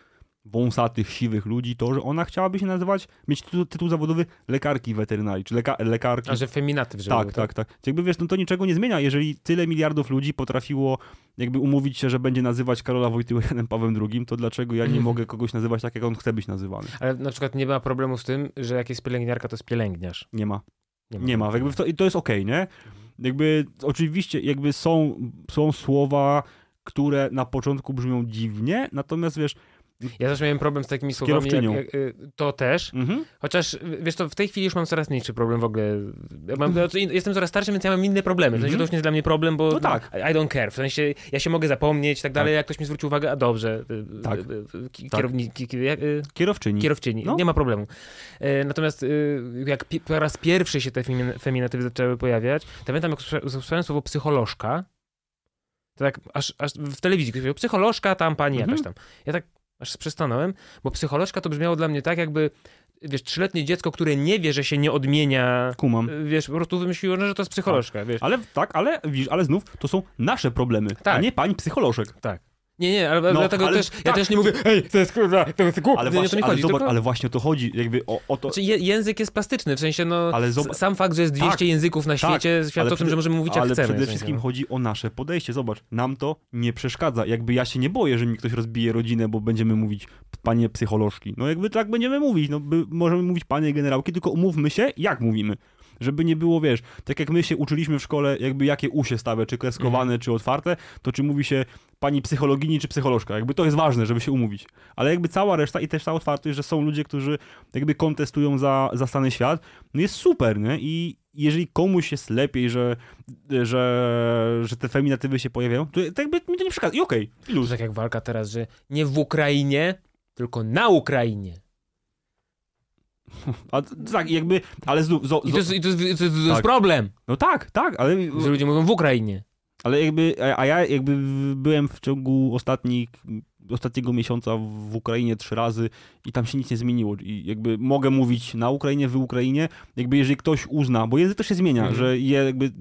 B: wąsatych, siwych ludzi to, że ona chciałaby się nazywać, mieć tytuł, tytuł zawodowy lekarki weterynarii, czy leka, lekarki.
A: A że feminatyw, żeby
B: tak,
A: był,
B: tak, tak. Jakby wiesz, no to niczego nie zmienia, jeżeli tyle miliardów ludzi potrafiło jakby umówić się, że będzie nazywać Karola Wojtyłę Janem Pawłem II, to dlaczego ja nie
A: Mhm.
B: mogę kogoś nazywać tak, jak on chce być nazywany?
A: Ale na przykład nie ma problemu z tym, że jak jest pielęgniarka, to jest pielęgniarz.
B: Nie ma.
A: Nie
B: Nie ma. Jakby to, I to jest okej, nie? Jakby oczywiście jakby są, są słowa, które na początku brzmią dziwnie, natomiast wiesz,
A: Ja też miałem problem z takimi słowami, jak, jak, y, to też,
B: mhm,
A: chociaż wiesz to w tej chwili już mam coraz mniejszy problem w ogóle. Ja Mam, jestem coraz starszy, więc ja mam inne problemy. W sensie
B: Mhm.
A: to już nie jest dla mnie problem, bo
B: No tak.
A: I don't care. W sensie ja się mogę zapomnieć i tak dalej, jak ktoś mi zwróci uwagę, a dobrze, y,
B: Tak.
A: y, y,
B: Tak.
A: kierowni, y,
B: kierowczyni.
A: kierowczyni,
B: No.
A: nie ma problemu. Natomiast y, jak po raz pierwszy się te femi- feminatywy zaczęły pojawiać, to pamiętam, jak usłysza- usłyszałem słowo psycholożka, to tak aż, aż w telewizji ktoś powiedział, psycholożka tam pani
B: Mhm.
A: jakaś tam. Ja tak aż przystanąłem, bo psycholożka to brzmiało dla mnie tak, jakby wiesz, trzyletnie dziecko, które nie wie, że się nie odmienia,
B: Kumam.
A: y, wiesz, po prostu wymyśliło, no, że to jest psycholożka, wiesz.
B: Ale tak, ale widzisz, ale znów to są nasze problemy, a
A: Tak.
B: nie pań psycholożek.
A: Nie, nie, ale
B: No,
A: dlatego
B: ale
A: też, ja
B: tak.
A: też nie mówię, ej, to jest kurwa, to jest głup,
B: Ale
A: nie, nie o to
B: właśnie,
A: mi
B: ale,
A: chodzi,
B: zobacz,
A: tylko...
B: ale właśnie o to chodzi, jakby o, o to.
A: Znaczy, je, język jest plastyczny, w sensie, no,
B: Ale zobacz-
A: sam fakt, że jest 200
B: Tak,
A: języków na
B: tak,
A: świecie, świadczy
B: ale
A: o tym, że możemy mówić jak
B: Ale
A: chcemy. w
B: przede wszystkim
A: no.
B: chodzi o nasze podejście. Zobacz, nam to nie przeszkadza. Jakby ja się nie boję, że mi ktoś rozbije rodzinę, bo będziemy mówić panie psycholożki. No jakby tak będziemy mówić. No by, możemy mówić panie generałki, tylko umówmy się, jak mówimy. Żeby nie było, wiesz, tak jak my się uczyliśmy w szkole, jakby jakie u się stawia, czy kreskowane,
A: Mhm.
B: czy otwarte, to czy mówi się pani psychologini, czy psycholożka. Jakby to jest ważne, żeby się umówić. Ale jakby cała reszta i też ta otwartość, że są ludzie, którzy jakby kontestują za, za stany świat, no jest super, nie? I jeżeli komuś jest lepiej, że, że, że te feminatywy się pojawiają, to, to jakby mi to nie przeszkadza. I okej,
A: To
B: luz.
A: tak jak walka teraz, że nie w Ukrainie, tylko na Ukrainie.
B: A, tak, jakby, ale znów, zo,
A: I to
B: zo,
A: jest, i to jest, to jest,
B: Tak.
A: problem,
B: no tak, tak, ale,
A: że ludzie mówią w Ukrainie.
B: ale jakby, a ja jakby byłem w ciągu ostatnich, ostatniego miesiąca w Ukrainie trzy razy i tam się nic nie zmieniło i jakby mogę mówić na Ukrainie, w Ukrainie, jakby jeżeli ktoś uzna, bo język też się zmienia,
A: Mhm.
B: że je jakby,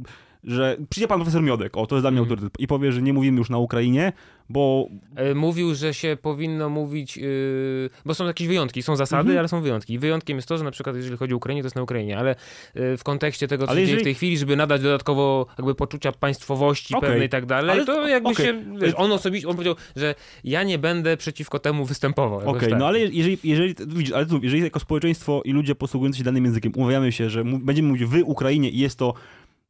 B: że przyjdzie pan profesor Miodek, o to jest dla mnie
A: Mhm.
B: autorytet i powie, że nie mówimy już na Ukrainie, bo
A: E, Mówił, że się powinno mówić, yy, bo są jakieś wyjątki, są zasady,
B: Mhm.
A: ale są wyjątki. I wyjątkiem jest to, że na przykład jeżeli chodzi o Ukrainę, to jest na Ukrainie, ale yy, w kontekście tego, co
B: Ale
A: się dzieje w
B: jeżeli-
A: tej chwili, żeby nadać dodatkowo jakby poczucia państwowości
B: Okej.
A: pewnej i tak dalej,
B: Ale-
A: to jakby
B: okej.
A: się, wiesz, on osobiście, on powiedział, że ja nie będę przeciwko temu występował.
B: Okej,
A: tak.
B: no ale jeżeli, jeżeli, widzisz, ale znów, jeżeli jako społeczeństwo i ludzie posługujący się danym językiem umawiamy się, że będziemy mówić w Ukrainie i jest to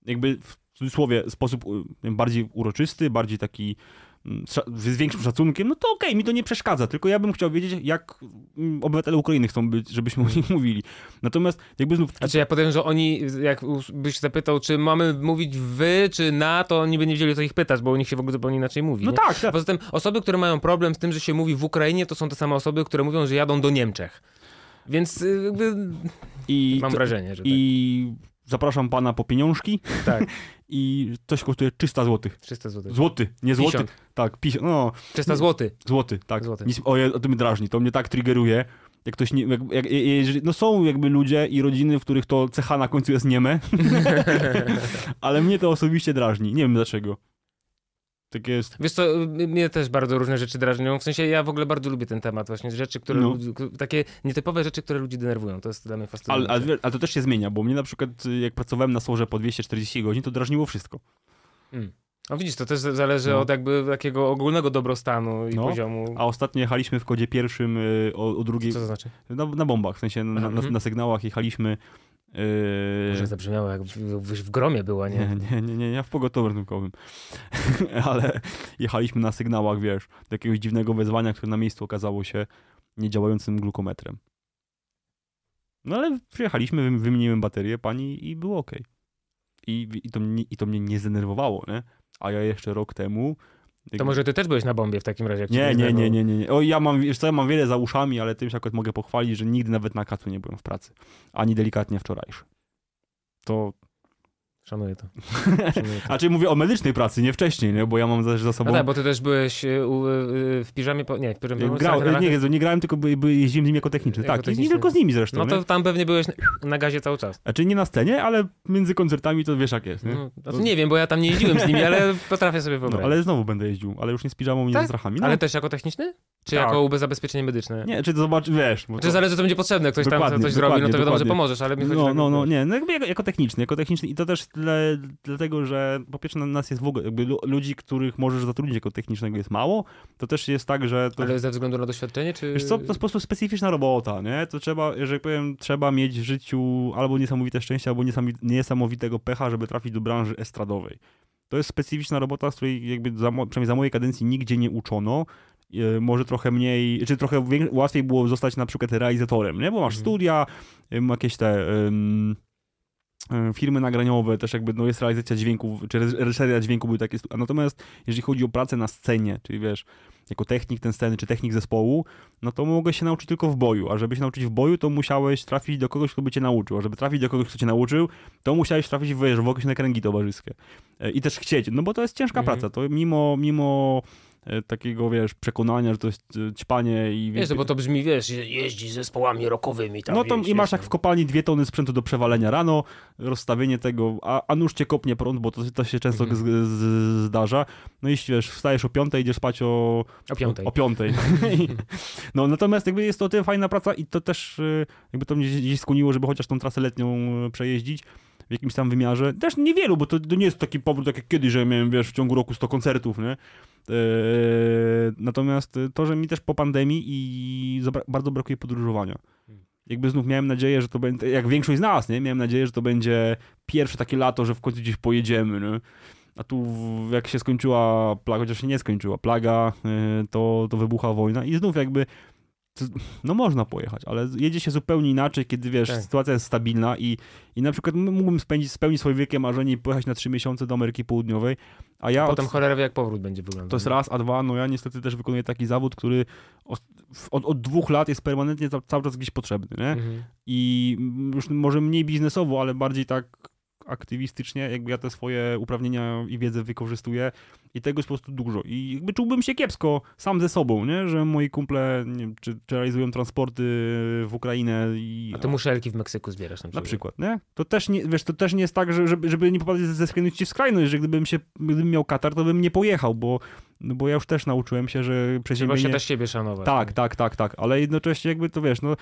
B: jakby w cudzysłowie sposób u- bardziej uroczysty, bardziej taki mm, z, większym szacunkiem, no to okej, mi to nie przeszkadza, tylko ja bym chciał wiedzieć, jak mm, obywatele Ukrainy chcą być, żebyśmy o nich mówili. Natomiast jakby znów...
A: Znaczy ja powiem, że oni, jak us- byś zapytał, czy mamy mówić wy, czy na, to oni by nie wiedzieli, co ich pytać, bo u nich się w ogóle zupełnie inaczej mówi.
B: no
A: nie?
B: tak, tak.
A: Poza tym osoby, które mają problem z tym, że się mówi w Ukrainie, to są te same osoby, które mówią, że jadą do Niemczech. Więc y, jakby
B: I,
A: mam
B: to-
A: wrażenie, że
B: I zapraszam pana po pieniążki
A: tak.
B: i coś kosztuje 300 zł.
A: 300 zł.
B: Złoty, nie złoty.
A: 50.
B: Tak, pis- no,
A: 300 zł.
B: Złoty, tak.
A: Złoty.
B: Nic, o, o mnie drażni, to mnie tak triggeruje. Jak ktoś nie, jak, jak, jeżeli, no są jakby ludzie i rodziny, w których to cecha na końcu jest nieme, ale mnie to osobiście drażni. Nie wiem dlaczego. Tak jest.
A: Wiesz co, mnie też bardzo różne rzeczy drażnią. W sensie ja w ogóle bardzo lubię ten temat właśnie. Rzeczy, które
B: No.
A: ludzi, takie nietypowe rzeczy, które ludzi denerwują. To jest dla mnie
B: Ale,
A: fascynujące.
B: ale, wie- ale to też się zmienia, bo mnie na przykład y, jak pracowałem na sorze po 240 godzin, to drażniło wszystko.
A: No widzisz, to też zależy
B: No.
A: od jakby takiego ogólnego dobrostanu i
B: No.
A: poziomu.
B: A ostatnio jechaliśmy w kodzie pierwszym y, o, o drugiej,
A: Co to znaczy?
B: na, na bombach, w sensie na, na,
A: Mhm.
B: na sygnałach jechaliśmy. Y,
A: Może zabrzmiało jak w, w, gromie była, nie?
B: Nie, nie, nie, nie, ja w pogotowiu ratunkowym. Ale jechaliśmy na sygnałach, wiesz, do jakiegoś dziwnego wezwania, które na miejscu okazało się niedziałającym glukometrem. No ale przyjechaliśmy, wy- wymieniłem baterię pani i było ok. I, i, to, mnie, I to mnie nie zdenerwowało, nie? A ja jeszcze rok temu...
A: To może ty też byłeś na bombie w takim razie.
B: Nie, nie, nie, nie, nie. O, ja mam, wiesz co, ja mam wiele za uszami, ale tym się akurat mogę pochwalić, że nigdy nawet na kacu nie byłem w pracy. Ani delikatnie wczorajszy. To
A: Szanuję to. Szanuję to.
B: A czyli mówię o medycznej pracy, nie wcześniej, nie? bo ja mam też za sobą.
A: No tak, bo ty też byłeś y, u, y, w piżamie, po, nie, w piżamie,
B: Grał, nie, Jezu, nie grałem, tylko by, by jeździłem z nim jako techniczny.
A: Jako
B: tak,
A: techniczny.
B: tylko z nimi zresztą.
A: No to
B: nie?
A: tam pewnie byłeś na, gazie cały czas.
B: Znaczy nie na scenie, ale między koncertami to wiesz jak jest. Nie?
A: No, znaczy nie wiem, bo ja tam nie jeździłem z nimi, ale potrafię sobie
B: No,
A: wyobrazić.
B: ale znowu będę jeździł, ale już nie z piżamą, nie
A: Tak?
B: ze strachami. No,
A: Ale też jako techniczny? Czy tak. jako zabezpieczenie medyczne?
B: Nie, czy to zobacz, wiesz.
A: Czy to... zależy, co będzie potrzebne, ktoś tam coś zrobi, no to wiadomo, że pomożesz, ale mi chodzi
B: No, tak, no, no, nie, no jakby jako, jako techniczny, jako techniczny i to też tyle, dlatego, że po pierwsze na nas jest w ogóle, jakby ludzi, których możesz zatrudnić jako technicznego jest mało, to też jest tak, że... To...
A: Ale ze względu na doświadczenie, czy...
B: Wiesz co, to jest po prostu specyficzna robota, nie? To trzeba, jeżeli powiem, trzeba mieć w życiu albo niesamowite szczęście, albo niesamowitego pecha, żeby trafić do branży estradowej. To jest specyficzna robota, z której jakby za, przynajmniej za mojej kadencji nigdzie nie uczono. E, może trochę mniej, czy trochę łatwiej było zostać na przykład realizatorem, nie? Bo masz mhm. studia, jakieś te um, firmy nagraniowe, też jakby no jest realizacja dźwięków, czy reżyseria dźwięku były takie. Natomiast jeżeli chodzi o pracę na scenie, czyli wiesz, jako technik ten sceny, czy technik zespołu, no to mogłeś się nauczyć tylko w boju, a żeby się nauczyć w boju, to musiałeś trafić do kogoś, kto by cię nauczył, a żeby trafić do kogoś, kto cię nauczył, to musiałeś trafić w, wiesz, w jakieś kręgi towarzyskie. E, I też chcieć, no bo to jest ciężka mhm. praca, to mimo, mimo takiego, wiesz, przekonania, że to jest e, ćpanie i...
A: Wiesz, no bo to brzmi, wiesz, jeździ zespołami rockowymi tam.
B: No to i masz jak w kopalni dwie tony sprzętu do przewalenia rano, rozstawienie tego, a, a nóż cię kopnie prąd, bo to, to się często mhm. z, z, zdarza. No i wiesz, wstajesz o piątej, idziesz spać o...
A: O piątej.
B: O, o piątej. no natomiast jakby jest to tyle fajna praca i to też e, jakby to mnie gdzieś skłoniło, żeby chociaż tą trasę letnią przejeździć w jakimś tam wymiarze. Też niewielu, bo to, to nie jest taki powrót tak jak kiedyś, że miałem, wiesz, w ciągu roku 100 koncertów, nie? Eee, natomiast to, że mi też po pandemii i bardzo brakuje podróżowania. Hmm. Jakby znów miałem nadzieję, że to będzie, jak większość z nas, nie? Miałem nadzieję, że to będzie pierwsze takie lato, że w końcu gdzieś pojedziemy, nie? A tu jak się skończyła plaga, chociaż się nie skończyła plaga, e, to, to wybucha wojna i znów jakby no można pojechać, ale jedzie się zupełnie inaczej, kiedy wiesz, tak. sytuacja jest stabilna i, i na przykład mógłbym spędzić, spełnić swoje wielkie marzenie i pojechać na trzy miesiące do Ameryki Południowej, a ja...
A: A potem od... cholera wie, jak powrót będzie wyglądał.
B: To jest raz, a dwa, no ja niestety też wykonuję taki zawód, który od, od, od dwóch lat jest permanentnie cały czas gdzieś potrzebny, nie? Mhm. I już może mniej biznesowo, ale bardziej tak aktywistycznie, jakby ja te swoje uprawnienia i wiedzę wykorzystuję i tego jest po prostu dużo. I jakby czułbym się kiepsko sam ze sobą, nie? że moi kumple nie wiem, czy, czy realizują transporty w Ukrainę i...
A: A ty muszelki w Meksyku zbierasz na przykład.
B: Na przykład, nie? To też nie, wiesz, to też nie jest tak, że, żeby, żeby nie popadać ze skrajności w skrajność, że gdybym się, gdybym miał katar, to bym nie pojechał, bo, no bo ja już też nauczyłem się, że
A: przeziębienie... Trzeba się też siebie szanować.
B: Tak, tak, tak, tak, ale jednocześnie jakby to, wiesz, no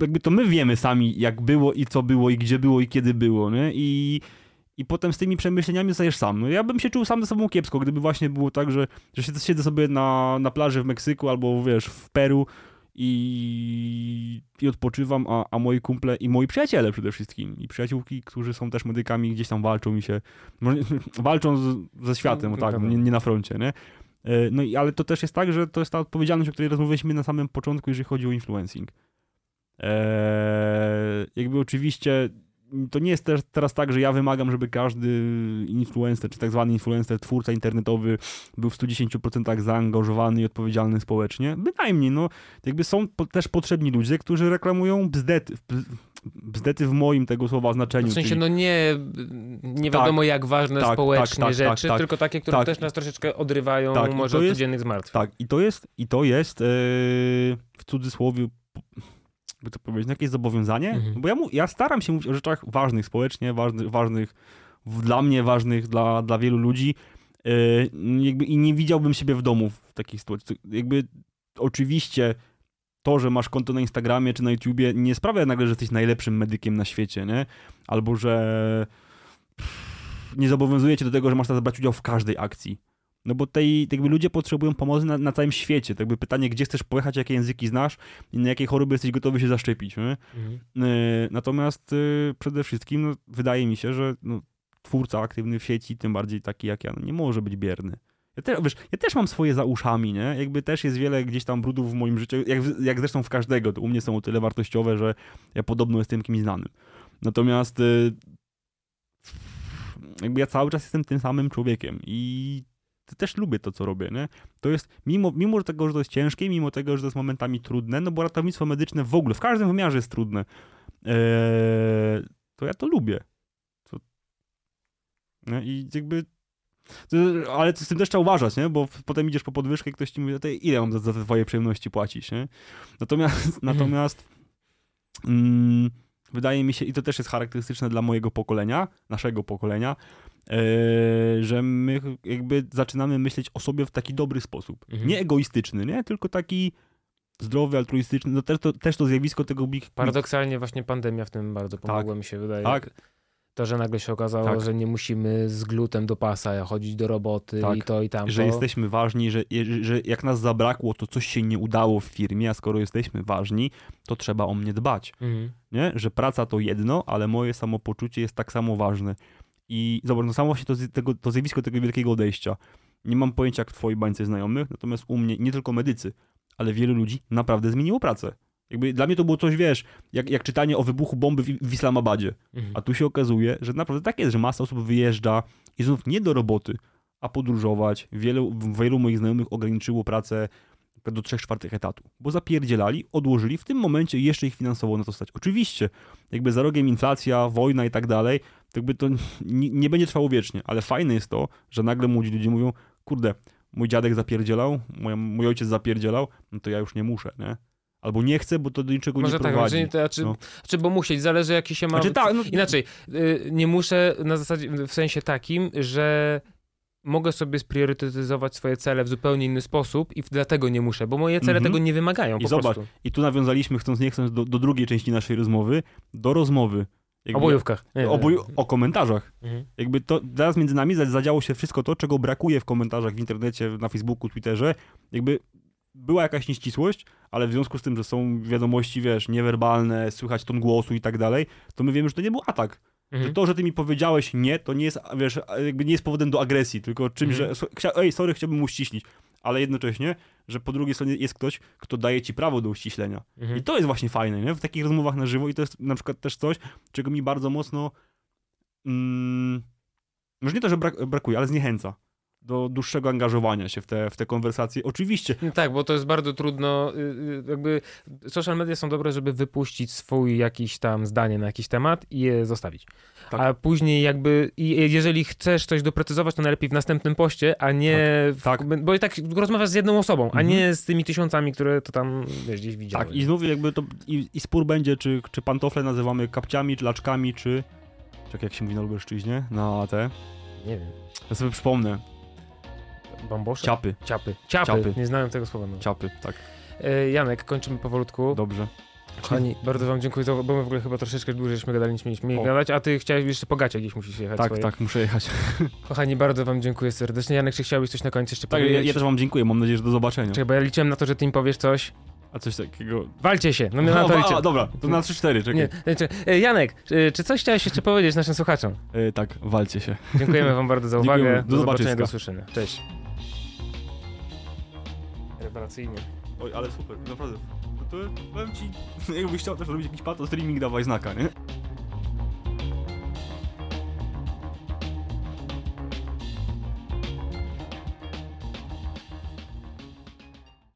B: jakby to my wiemy sami, jak było i co było i gdzie było i kiedy było, nie? I i potem z tymi przemyśleniami zostajesz sam. No ja bym się czuł sam ze sobą kiepsko, gdyby właśnie było tak, że, że siedzę sobie na, na plaży w Meksyku albo wiesz, w Peru i, i odpoczywam, a, a moi kumple i moi przyjaciele przede wszystkim i przyjaciółki, którzy są też medykami, gdzieś tam walczą i się, walczą z, ze światem, no, tak, nie, nie, na froncie, nie? E, no i ale to też jest tak, że to jest ta odpowiedzialność, o której rozmawialiśmy na samym początku, jeżeli chodzi o influencing. Eee, jakby oczywiście to nie jest też teraz tak, że ja wymagam, żeby każdy influencer, czy tak zwany influencer, twórca internetowy był w 110% zaangażowany i odpowiedzialny społecznie. Bynajmniej, no, jakby są po, też potrzebni ludzie, którzy reklamują bzdety, bzdety w moim tego słowa znaczeniu.
A: W sensie, czyli... no nie, nie wiadomo tak, jak ważne tak, społecznie tak, tak rzeczy, tak, tylko takie, które tak. też nas troszeczkę odrywają może od codziennych zmartwień.
B: Tak, i to jest, i to jest yy, w cudzysłowie by to powiedzieć, jakieś zobowiązanie, mhm. bo ja, mu, ja staram się mówić o rzeczach ważnych społecznie, ważnych, ważnych dla mnie, ważnych dla, dla wielu ludzi yy, jakby i nie widziałbym siebie w domu w takiej sytuacji. Jakby oczywiście to, że masz konto na Instagramie czy na YouTubie nie sprawia nagle, że jesteś najlepszym medykiem na świecie, nie? Albo, że nie zobowiązuje cię do tego, że masz brać udział w każdej akcji. No bo tej, jakby ludzie potrzebują pomocy na, na całym świecie. Tak jakby pytanie, gdzie chcesz pojechać, jakie języki znasz i na jakie choroby jesteś gotowy się zaszczepić. Mhm. Y, natomiast y, przede wszystkim no, wydaje mi się, że no, twórca aktywny w sieci, tym bardziej taki jak ja, no, nie może być bierny. Ja, te, wiesz, ja też mam swoje za uszami, nie? Jakby też jest wiele gdzieś tam brudów w moim życiu, jak, jak zresztą w każdego. To u mnie są o tyle wartościowe, że ja podobno jestem kimś znanym. Natomiast y, jakby ja cały czas jestem tym samym człowiekiem i też lubię to, co robię, nie? To jest, mimo, mimo tego, że to jest ciężkie, mimo tego, że to jest momentami trudne, no bo ratownictwo medyczne w ogóle, w każdym wymiarze jest trudne, eee, to ja to lubię. To, no I jakby ale z tym też trzeba uważać, nie? Bo potem idziesz po podwyżkę i ktoś ci mówi, ile mam za, za te twoje przyjemności płacić, nie? Natomiast, mhm. natomiast mm, wydaje mi się, i to też jest charakterystyczne dla mojego pokolenia, naszego pokolenia, że my jakby zaczynamy myśleć o sobie w taki dobry sposób. Mhm. Nie egoistyczny, nie? Tylko taki zdrowy, altruistyczny. No też to, też to zjawisko tego big...
A: Paradoksalnie właśnie pandemia w tym bardzo pomogła, tak. mi się wydaje. Tak. To, że nagle się okazało, tak. że nie musimy z glutem do pasa chodzić do roboty tak. i to i tam.
B: Że jesteśmy ważni, że, że jak nas zabrakło, to coś się nie udało w firmie, a skoro jesteśmy ważni, to trzeba o mnie dbać. Mhm. Nie? Że praca to jedno, ale moje samopoczucie jest tak samo ważne. I zobacz, no samo właśnie to, tego, to zjawisko tego wielkiego odejścia. Nie mam pojęcia jak w twojej bańce znajomych, natomiast u mnie nie tylko medycy, ale wielu ludzi naprawdę zmieniło pracę. Jakby dla mnie to było coś, wiesz, jak, jak czytanie o wybuchu bomby w, w Islamabadzie. Mhm. A tu się okazuje, że naprawdę tak jest, że masa osób wyjeżdża i znów nie do roboty, a podróżować. Wielu, wielu moich znajomych ograniczyło pracę do 3 czwartych etatu, bo zapierdzielali, odłożyli, w tym momencie jeszcze ich finansowo na to stać. Oczywiście, jakby za rogiem inflacja, wojna i tak dalej, jakby to nie, nie będzie trwało wiecznie, ale fajne jest to, że nagle młodzi ludzie mówią, kurde, mój dziadek zapierdzielał, mój, mój ojciec zapierdzielał, no to ja już nie muszę, nie? Albo nie chcę, bo to do niczego Może nie tak, prowadzi.
A: Może tak, no. czy bo musieć, zależy jaki się ma... Znaczy, tak, no... Inaczej, y, nie muszę na zasadzie, w sensie takim, że mogę sobie spriorytetyzować swoje cele w zupełnie inny sposób i dlatego nie muszę, bo moje cele tego nie wymagają
B: I zobacz,
A: prostu.
B: i tu nawiązaliśmy, chcąc nie chcąc, do, do drugiej części naszej rozmowy, do rozmowy.
A: Jakby, o bojówkach.
B: Nie, o, boju, o komentarzach. Mhm. Jakby to teraz między nami zadziało się wszystko to, czego brakuje w komentarzach w internecie, na Facebooku, Twitterze. Jakby była jakaś nieścisłość, ale w związku z tym, że są wiadomości, wiesz, niewerbalne, słychać ton głosu i tak dalej, to my wiemy, że to nie był atak. Mhm. Że to, że ty mi powiedziałeś nie, to nie jest, wiesz, jakby nie jest powodem do agresji, tylko czymś, mhm. że ej, sorry, chciałbym uściślić, ale jednocześnie, że po drugiej stronie jest ktoś, kto daje ci prawo do uściślenia. Mhm. I to jest właśnie fajne, nie? W takich rozmowach na żywo i to jest na przykład też coś, czego mi bardzo mocno mm, może nie to, że brak, brakuje, ale zniechęca do dłuższego angażowania się w te, w te konwersacje. Oczywiście.
A: No tak, bo to jest bardzo trudno. Y, y, jakby social media są dobre, żeby wypuścić swój jakiś tam zdanie na jakiś temat i je zostawić. Tak. A później jakby, jeżeli chcesz coś doprecyzować, to najlepiej w następnym poście, a nie... Tak. W, tak. Bo i tak rozmawiasz z jedną osobą, mhm. a nie z tymi tysiącami, które to tam wiesz, gdzieś widziałeś.
B: Tak, i znów jakby to i, i spór będzie, czy, czy pantofle nazywamy kapciami, czy laczkami, czy... Tak jak się mówi na Lubelszczyźnie, na te...
A: Nie wiem.
B: Ja sobie przypomnę.
A: Bambosze?
B: Ciapy.
A: Ciapy. Ciapy. Ciapy. Nie znałem tego słowa. No.
B: Ciapy, tak.
A: E, Janek, kończymy powolutku.
B: Dobrze.
A: Kochani, bardzo wam dziękuję, za, bo my w ogóle chyba troszeczkę dłużej żeśmy gadali niż mieliśmy o. gadać, a ty chciałeś jeszcze po gacie gdzieś musisz jechać
B: Tak,
A: swoje.
B: tak, muszę jechać.
A: Kochani, bardzo wam dziękuję serdecznie. Janek, czy chciałbyś coś na końcu jeszcze tak, powiedzieć?
B: Ja, ja też wam dziękuję, mam nadzieję, że do zobaczenia.
A: Czekaj, bo ja liczyłem na to, że ty im powiesz coś.
B: A coś takiego...
A: Walcie się, no, no na to liczę.
B: A, dobra, to na 3-4, czekaj. Nie,
A: nie, e, Janek, e, czy coś chciałeś jeszcze powiedzieć naszym słuchaczom?
B: E, tak, walcie się.
A: Dziękujemy wam bardzo za uwagę. Do, do zobaczenia, do usłyszenia. Cześć. Rewelacyjnie.
B: Oj, ale super, naprawdę. To, to powiem ci, jakbyś chciał też robić jakiś pato streaming, dawaj znaka, nie?